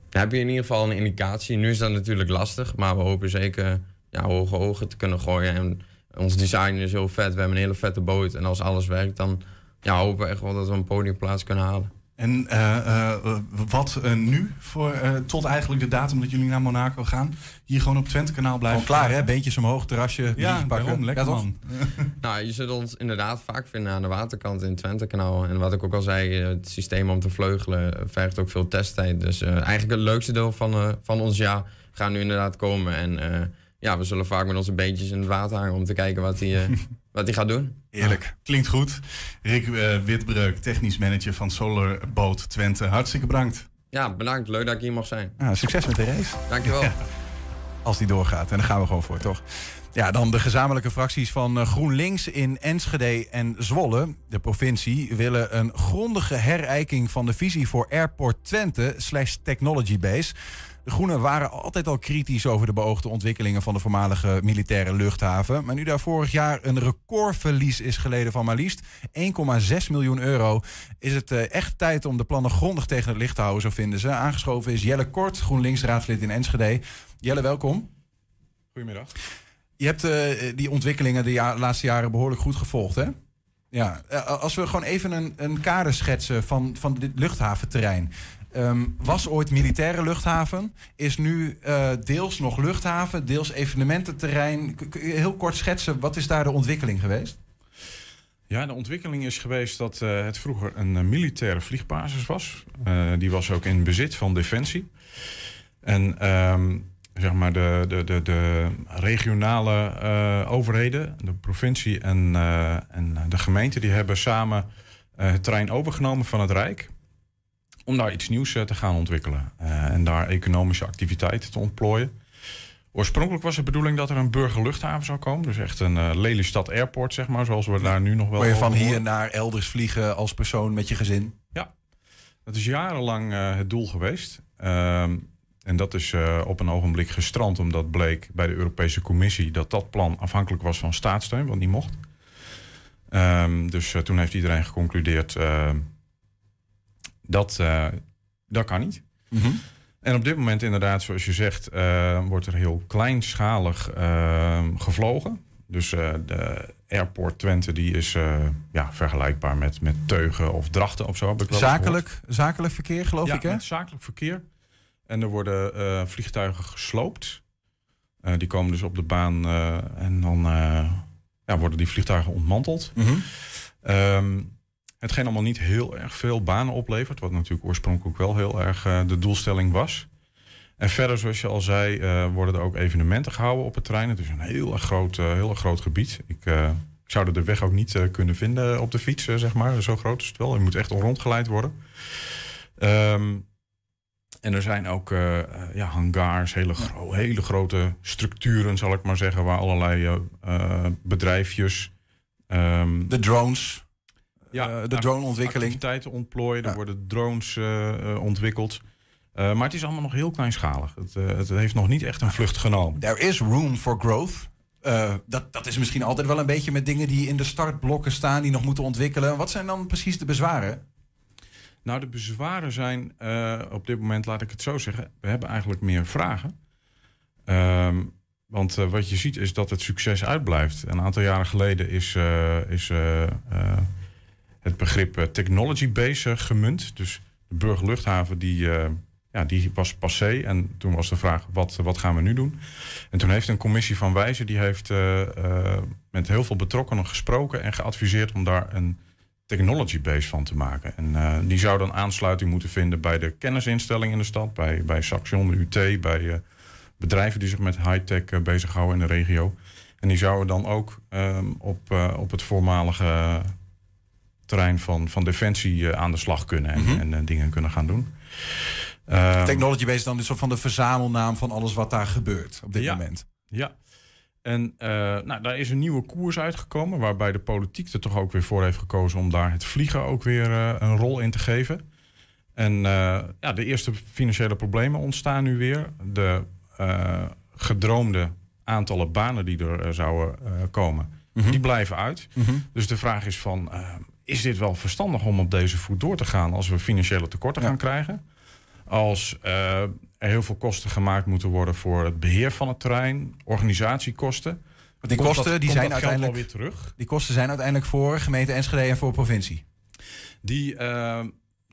dan heb je in ieder geval een indicatie. Nu is dat natuurlijk lastig, maar we hopen zeker ja, hoge ogen te kunnen gooien. En ons design is heel vet. We hebben een hele vette boot. En als alles werkt, dan ja, hopen we echt wel dat we een podiumplaats kunnen halen. En eh, eh, wat eh, nu voor, eh, tot eigenlijk de datum dat jullie naar Monaco gaan? Hier gewoon op Twente kanaal blijven? Gewoon klaar, hè? Beentjes omhoog, terrasje, Ja, pakken. daarom. Lekker Ja, man. Nou, je zult ons inderdaad vaak vinden aan de waterkant in het Twentekanaal. En wat ik ook al zei, het systeem om te vleugelen vergt ook veel testtijd. Dus eh, eigenlijk het leukste deel van, eh, van ons jaar gaat nu inderdaad komen. En eh, ja, we zullen vaak met onze beentjes in het water hangen om te kijken wat hij eh, wat hij gaat doen. Heerlijk. Klinkt goed. Rick eh, Witbreuk, technisch manager van Solar Boot Twente. Hartstikke bedankt. Ja, bedankt. Leuk dat ik hier mag zijn. Ja, succes met de race. Dankjewel. Als die doorgaat. En daar gaan we gewoon voor, toch? Ja, dan de gezamenlijke fracties van eh, GroenLinks in Enschede en Zwolle, de provincie, willen een grondige herijking van de visie voor Airport Twente slash Technology Base. De Groenen waren altijd al kritisch over de beoogde ontwikkelingen van de voormalige militaire luchthaven. Maar nu daar vorig jaar een recordverlies is geleden van maar liefst 1,6 miljoen euro, is het eh, echt tijd om de plannen grondig tegen het licht te houden, zo vinden ze. Aangeschoven is Jelle Kort, GroenLinks raadslid in Enschede. Jelle, welkom. Goedemiddag. Je hebt eh, die ontwikkelingen de ja- laatste jaren behoorlijk goed gevolgd, hè? Ja, eh, als we gewoon even een, een kader schetsen van, van dit luchthaventerrein. Ehm, was ooit militaire luchthaven, is nu eh, deels nog luchthaven, deels evenemententerrein. Kun je heel kort schetsen, wat is daar de ontwikkeling geweest? Ja, de ontwikkeling is geweest dat eh, het vroeger een eh, militaire vliegbasis was. Die was ook in bezit van Defensie. En ehm, zeg maar de, de, de, de regionale overheden, de provincie en, en de gemeente, die hebben samen het terrein overgenomen van het Rijk. Om daar iets nieuws eh, te gaan ontwikkelen. eh, en daar economische activiteiten te ontplooien. Oorspronkelijk was de bedoeling dat er een burgerluchthaven zou komen. Dus echt een eh, Lelystad Airport, zeg maar, zoals we daar nu nog wel Waar je van hier naar elders vliegen als persoon met je gezin? Ja, dat is jarenlang het doel geweest. Ehm, en dat is op een ogenblik gestrand, omdat bleek bij de Europese Commissie dat dat plan afhankelijk was van staatssteun, wat niet mocht. Ehm, dus toen heeft iedereen geconcludeerd dat eh, dat kan niet. En op dit moment inderdaad, zoals je zegt, eh, wordt er heel kleinschalig eh, gevlogen. Dus eh, de Airport Twente die is ja, vergelijkbaar met, met Teugen of Drachten of zo. Zakelijk, zakelijk verkeer, geloof ja, ik, hè? zakelijk verkeer. En er worden vliegtuigen gesloopt. Die komen dus op de baan en dan ja, worden die vliegtuigen ontmanteld. Mhm. Ehm, hetgeen allemaal niet heel erg veel banen oplevert. Wat natuurlijk oorspronkelijk wel heel erg eh, de doelstelling was. En verder, zoals je al zei, eh, worden er ook evenementen gehouden op het terrein. Het is een heel erg groot, eh, heel groot gebied. Ik, ik zou de weg ook niet kunnen vinden op de fiets, zeg maar. Zo groot is het wel. Je moet echt rondgeleid worden. Ehm, en er zijn ook ja, hangars, hele, hele grote structuren, zal ik maar zeggen, waar allerlei bedrijfjes. ehm, de drones. Ja, Eh, de droneontwikkeling. Activiteiten ontplooien, er worden drones eh, eh, ontwikkeld. Maar het is allemaal nog heel kleinschalig. Het, het heeft nog niet echt een vlucht genomen. There is room for growth. Dat, dat is misschien altijd wel een beetje met dingen die in de startblokken staan, die nog moeten ontwikkelen. Wat zijn dan precies de bezwaren? Nou, de bezwaren zijn op dit moment, laat ik het zo zeggen, we hebben eigenlijk meer vragen. Ehm, want wat je ziet is dat het succes uitblijft. Een aantal jaren geleden is, is het begrip eh, technology base eh, gemunt. Dus de burgerluchthaven die, eh, ja, die was passé. En toen was de vraag, wat, wat gaan we nu doen? En toen heeft een commissie van wijzen... die heeft met heel veel betrokkenen gesproken... en geadviseerd om daar een technology base van te maken. En die zou dan aansluiting moeten vinden bij de kennisinstellingen in de stad... bij, bij Saxion, de UT, bij bedrijven die zich met high-tech bezighouden in de regio... En die zouden dan ook ehm, op, op het voormalige terrein van, van Defensie eh, aan de slag kunnen en, Mhm. en eh, dingen kunnen gaan doen. Ehm, Technology Base is dan een soort van de verzamelnaam van alles wat daar gebeurt op dit Ja. moment. Ja. En eh, nou, daar is een nieuwe koers uitgekomen, waarbij de politiek er toch ook weer voor heeft gekozen om daar het vliegen ook weer een rol in te geven. En ja, de eerste financiële problemen ontstaan nu weer. De gedroomde aantallen banen die er zouden komen, Mhm. die blijven uit. Mhm. Dus de vraag is van, is dit wel verstandig om op deze voet door te gaan als we financiële tekorten gaan krijgen? Als eh, er heel veel kosten gemaakt moeten worden voor het beheer van het terrein, organisatiekosten. Want die kosten dat- die zijn uiteindelijk weer terug. Die kosten zijn uiteindelijk voor gemeente Enschede en voor provincie. Die, eh,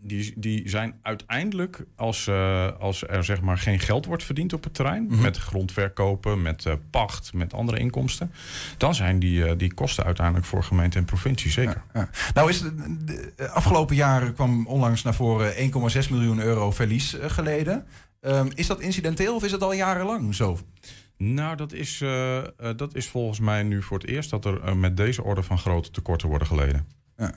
die, die zijn uiteindelijk, als, eh, als er zeg maar geen geld wordt verdiend op het terrein, Mhm. met grondverkopen, met eh, pacht, met andere inkomsten, dan zijn die, eh, die kosten uiteindelijk voor gemeente en provincie zeker. Ja. Nou is het, de, afgelopen jaren kwam onlangs naar voren 1,6 miljoen euro verlies geleden. Ehm, is dat incidenteel of is het al jarenlang zo? Nou, dat is, dat is volgens mij nu voor het eerst dat er met deze orde van grote tekorten worden geleden. Ja.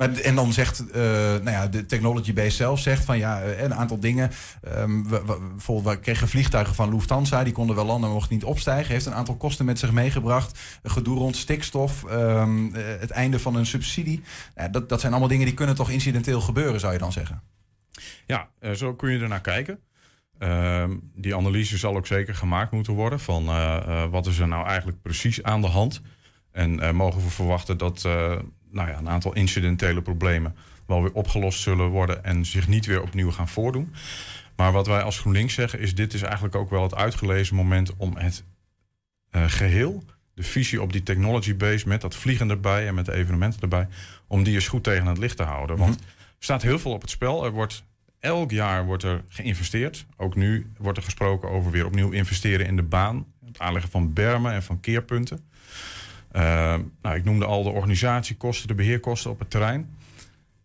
Maar, en dan zegt, eh, nou ja, de Technology Base zelf zegt van ja, eh, een aantal dingen. Ehm, we, bijvoorbeeld, kregen vliegtuigen van Lufthansa, die konden wel landen, maar mochten niet opstijgen. Heeft een aantal kosten met zich meegebracht. Gedoe rond stikstof, ehm, eh, het einde van een subsidie. Dat, dat zijn allemaal dingen die kunnen toch incidenteel gebeuren, zou je dan zeggen? Ja, zo kun je er naar kijken. Ehm, die analyse zal ook zeker gemaakt moeten worden van wat is er nou eigenlijk precies aan de hand. En mogen we verwachten dat nou ja, een aantal incidentele problemen wel weer opgelost zullen worden en zich niet weer opnieuw gaan voordoen. Maar wat wij als GroenLinks zeggen is dit is eigenlijk ook wel het uitgelezen moment om het eh, geheel, de visie op die technology base met dat vliegen erbij en met de evenementen erbij, om die eens goed tegen het licht te houden. Want er staat heel veel op het spel. Er wordt elk jaar wordt er geïnvesteerd. Ook nu wordt er gesproken over weer opnieuw investeren in de baan. Het aanleggen van bermen en van keerpunten. Uh, nou, ik noemde al de organisatiekosten, de beheerkosten op het terrein.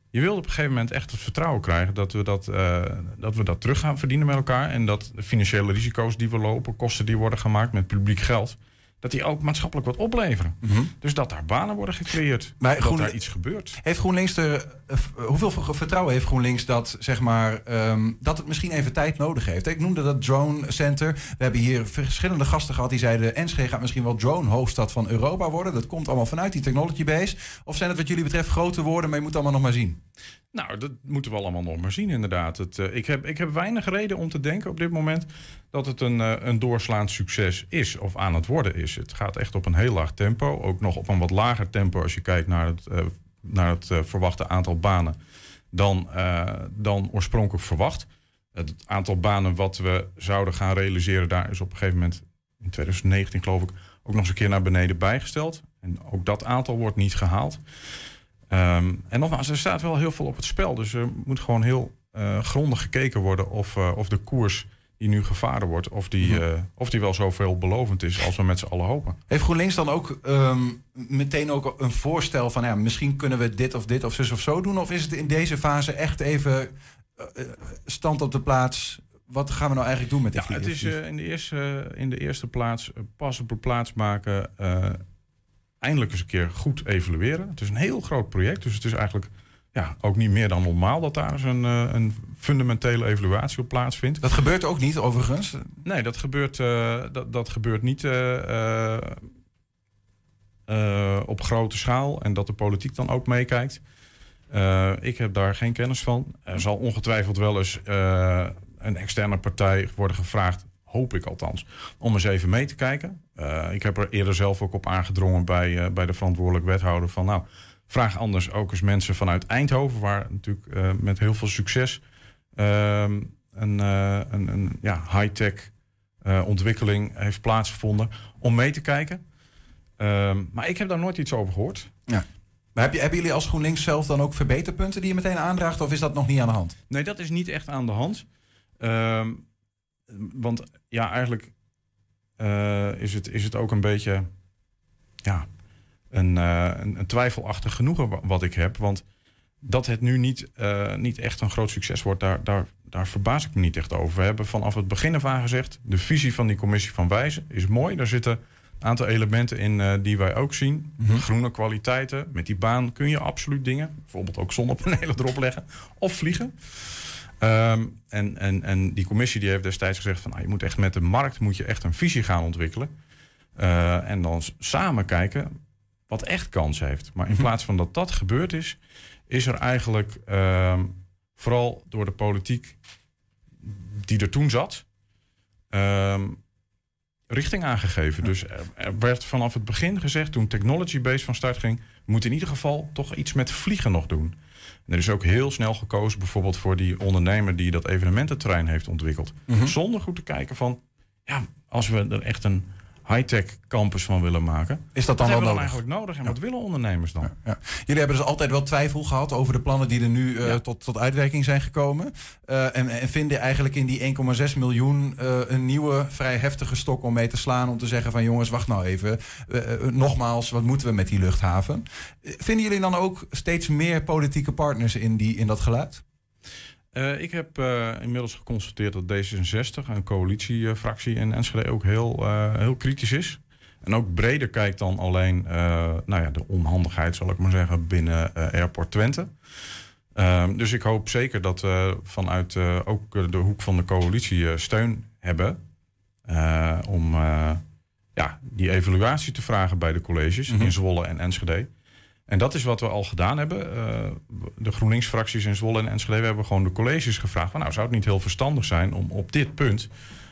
Je wil op een gegeven moment echt het vertrouwen krijgen dat we dat, uh, dat we dat terug gaan verdienen met elkaar. En dat de financiële risico's die we lopen, kosten die worden gemaakt met publiek geld, dat die ook maatschappelijk wat opleveren. Mhm. Dus dat daar banen worden gecreëerd. Maar dat Groen- daar iets gebeurt. Heeft GroenLinks er, eh, hoeveel vertrouwen heeft GroenLinks dat, zeg maar, ehm, dat het misschien even tijd nodig heeft? Ik noemde dat Drone Center. We hebben hier verschillende gasten gehad die zeiden... Enschede gaat misschien wel drone hoofdstad van Europa worden. Dat komt allemaal vanuit die technology base. Of zijn het wat jullie betreft grote woorden, maar je moet het allemaal nog maar zien? Nou, dat moeten we allemaal nog maar zien, inderdaad. Het, eh, ik, heb, ik heb weinig reden om te denken op dit moment dat het een, eh, een doorslaand succes is of aan het worden is. Het gaat echt op een heel laag tempo. Ook nog op een wat lager tempo als je kijkt naar het, eh, naar het verwachte aantal banen dan, dan oorspronkelijk verwacht. Het aantal banen wat we zouden gaan realiseren, daar is op een gegeven moment in 2019 geloof ik ook nog eens een keer naar beneden bijgesteld. En ook dat aantal wordt niet gehaald. Ehm, en nogmaals, er staat wel heel veel op het spel. Dus er moet gewoon heel eh, grondig gekeken worden of, eh, of de koers die nu gevaren wordt, of die, eh, of die wel zoveel belovend is als we met z'n allen hopen. Heeft GroenLinks dan ook ehm, meteen ook een voorstel van... Ja, misschien kunnen we dit of dit of zus of zo doen? Of is het in deze fase echt even stand op de plaats... Wat gaan we nou eigenlijk doen met dit Ja, het is in, de eerste, in de eerste plaats pas op de plaats maken. Eindelijk eens een keer goed evalueren. Het is een heel groot project, dus het is eigenlijk ja, ook niet meer dan normaal dat daar eens een, eh, een fundamentele evaluatie op plaatsvindt. Dat gebeurt ook niet, overigens. Nee, dat gebeurt, eh, dat, dat gebeurt niet eh, op grote schaal en dat de politiek dan ook meekijkt. Ik heb daar geen kennis van. Er zal ongetwijfeld wel eens een externe partij worden gevraagd, hoop ik althans, om eens even mee te kijken. Eh, ik heb er eerder zelf ook op aangedrongen bij, eh, bij de verantwoordelijk wethouder van nou, vraag anders ook eens mensen vanuit Eindhoven, waar natuurlijk eh, met heel veel succes ehm, een, een, een ja, high-tech ontwikkeling heeft plaatsgevonden, om mee te kijken. Ehm, maar ik heb daar nooit iets over gehoord. Ja. Maar heb je, hebben jullie als GroenLinks zelf dan ook verbeterpunten die je meteen aandraagt? Of is dat nog niet aan de hand? Nee, dat is niet echt aan de hand. Ehm, want ja, eigenlijk eh, is, het, is het ook een beetje ja, een, uh, een, een, twijfelachtig genoegen wat ik heb. Want dat het nu niet, uh, niet echt een groot succes wordt, daar, daar, daar verbaas ik me niet echt over. We hebben vanaf het begin af aan gezegd, de visie van die commissie van Wijzen is mooi. Daar zitten een aantal elementen in die wij ook zien. Mm -hmm. Groene kwaliteiten. Met die baan kun je absoluut dingen. Bijvoorbeeld ook zonnepanelen erop leggen. Of vliegen. Um, en, en, en die commissie die heeft destijds gezegd van... Nou, je moet echt met de markt moet je echt een visie gaan ontwikkelen. Uh, en dan samen kijken wat echt kans heeft. Maar in plaats van dat dat gebeurd is... is er eigenlijk uh, vooral door de politiek die er toen zat... Uh, richting aangegeven. Dus er, er, werd vanaf het begin gezegd, toen Technology Base van start ging... we moeten in ieder geval toch iets met vliegen nog doen. En er is ook heel snel gekozen bijvoorbeeld voor die ondernemer... die dat evenemententerrein heeft ontwikkeld. Mm -hmm. Zonder goed te kijken van... ja, als we er echt een high-tech campus van willen maken. Is dat dan wat wel nodig? eigenlijk nodig? En ja. wat willen ondernemers dan? Ja, ja. Jullie hebben dus altijd wel twijfel gehad over de plannen die er nu uh, tot, tot uitwerking zijn gekomen. Uh, en, en, vinden eigenlijk in die 1,6 miljoen uh, een nieuwe, vrij heftige stok om mee te slaan. Om te zeggen van jongens, wacht nou even. nogmaals, wat moeten we met die luchthaven? Vinden jullie dan ook steeds meer politieke partners in, die, in dat geluid? Uh, ik heb uh, inmiddels geconstateerd dat D66, een coalitiefractie in Enschede, ook heel, uh, heel kritisch is. En ook breder kijkt dan alleen nou ja, de onhandigheid, zal ik maar zeggen, binnen Airport Twente. Ehm, dus ik hoop zeker dat we vanuit ook de hoek van de coalitie steun hebben om ja, die evaluatie te vragen bij de colleges mm -hmm. in Zwolle en Enschede. En dat is wat we al gedaan hebben. Uh, de GroenLinks-fracties in Zwolle en Enschede hebben gewoon de colleges gevraagd... Van, nou, zou het niet heel verstandig zijn om op dit punt...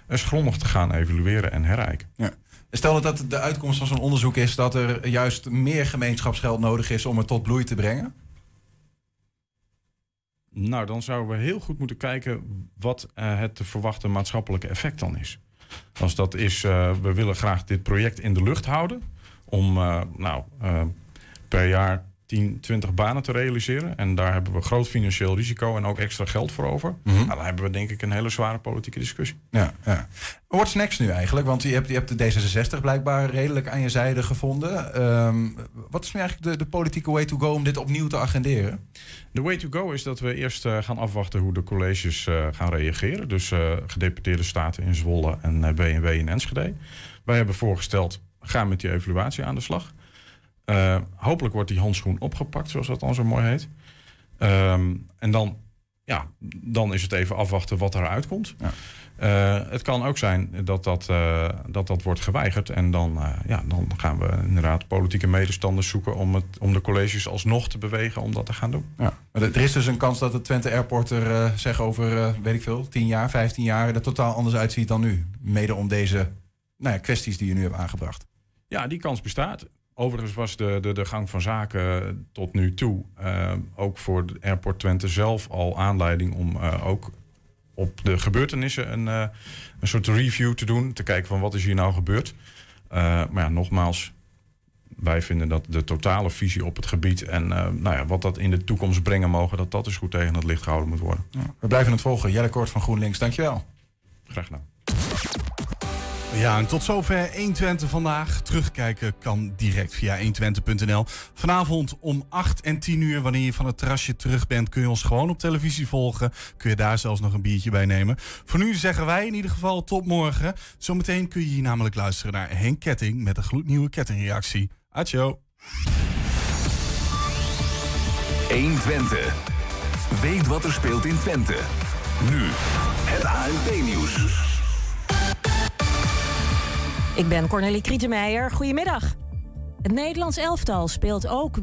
eens grondig te gaan evalueren en herijken. Ja. Stel dat de uitkomst van zo'n onderzoek is... dat er juist meer gemeenschapsgeld nodig is om het tot bloei te brengen? Nou, dan zouden we heel goed moeten kijken... wat uh, het te verwachten maatschappelijke effect dan is. Als dat is, uh, we willen graag dit project in de lucht houden... om, nou per jaar 10, 20 banen te realiseren. En daar hebben we groot financieel risico en ook extra geld voor over. Mm -hmm. nou, dan hebben we denk ik een hele zware politieke discussie. Ja, ja. What's next nu eigenlijk? Want je hebt, je hebt de D66 blijkbaar redelijk aan je zijde gevonden. Um, wat is nu eigenlijk de, de politieke way to go om dit opnieuw te agenderen? De way to go is dat we eerst uh, gaan afwachten hoe de colleges uh, gaan reageren. Dus uh, gedeputeerde staten in Zwolle en BNW in Enschede. Wij hebben voorgesteld, ga met die evaluatie aan de slag. Uh, hopelijk wordt die handschoen opgepakt, zoals dat dan zo mooi heet. Um, en dan, ja, dan is het even afwachten wat eruit komt. Ja. Uh, het kan ook zijn dat dat, uh, dat, dat wordt geweigerd. En dan, ja, dan gaan we inderdaad politieke medestanders zoeken om, het, om de colleges alsnog te bewegen om dat te gaan doen. Ja. Er is dus een kans dat het Twente Airport er zeg over, weet ik veel, 10 jaar, 15 jaar er totaal anders uitziet dan nu. Mede om deze nou ja, kwesties die je nu hebt aangebracht. Ja, die kans bestaat. Overigens was de, de, de gang van zaken tot nu toe uh, ook voor de Airport Twente zelf al aanleiding om uh, ook op de gebeurtenissen een, uh, een soort review te doen. Te kijken van wat is hier nou gebeurd. maar ja, nogmaals, wij vinden dat de totale visie op het gebied en nou ja, wat dat in de toekomst brengen mogen, dat dat dus goed tegen het licht gehouden moet worden. Ja, we blijven het volgen. Jelle Kort van GroenLinks, dankjewel. Graag gedaan. Ja, en tot zover 120 vandaag. Terugkijken kan direct via 120.nl. Vanavond om 8 en 10 uur, wanneer je van het terrasje terug bent, kun je ons gewoon op televisie volgen. Kun je daar zelfs nog een biertje bij nemen. Voor nu zeggen wij in ieder geval tot morgen. Zometeen kun je hier namelijk luisteren naar Henk Ketting met een gloednieuwe kettingreactie. Atjo. 120. Weet wat er speelt in Twente. Nu het ANP-nieuws. Ik ben Cornelie Krietenmeijer. Goedemiddag. Het Nederlands elftal speelt ook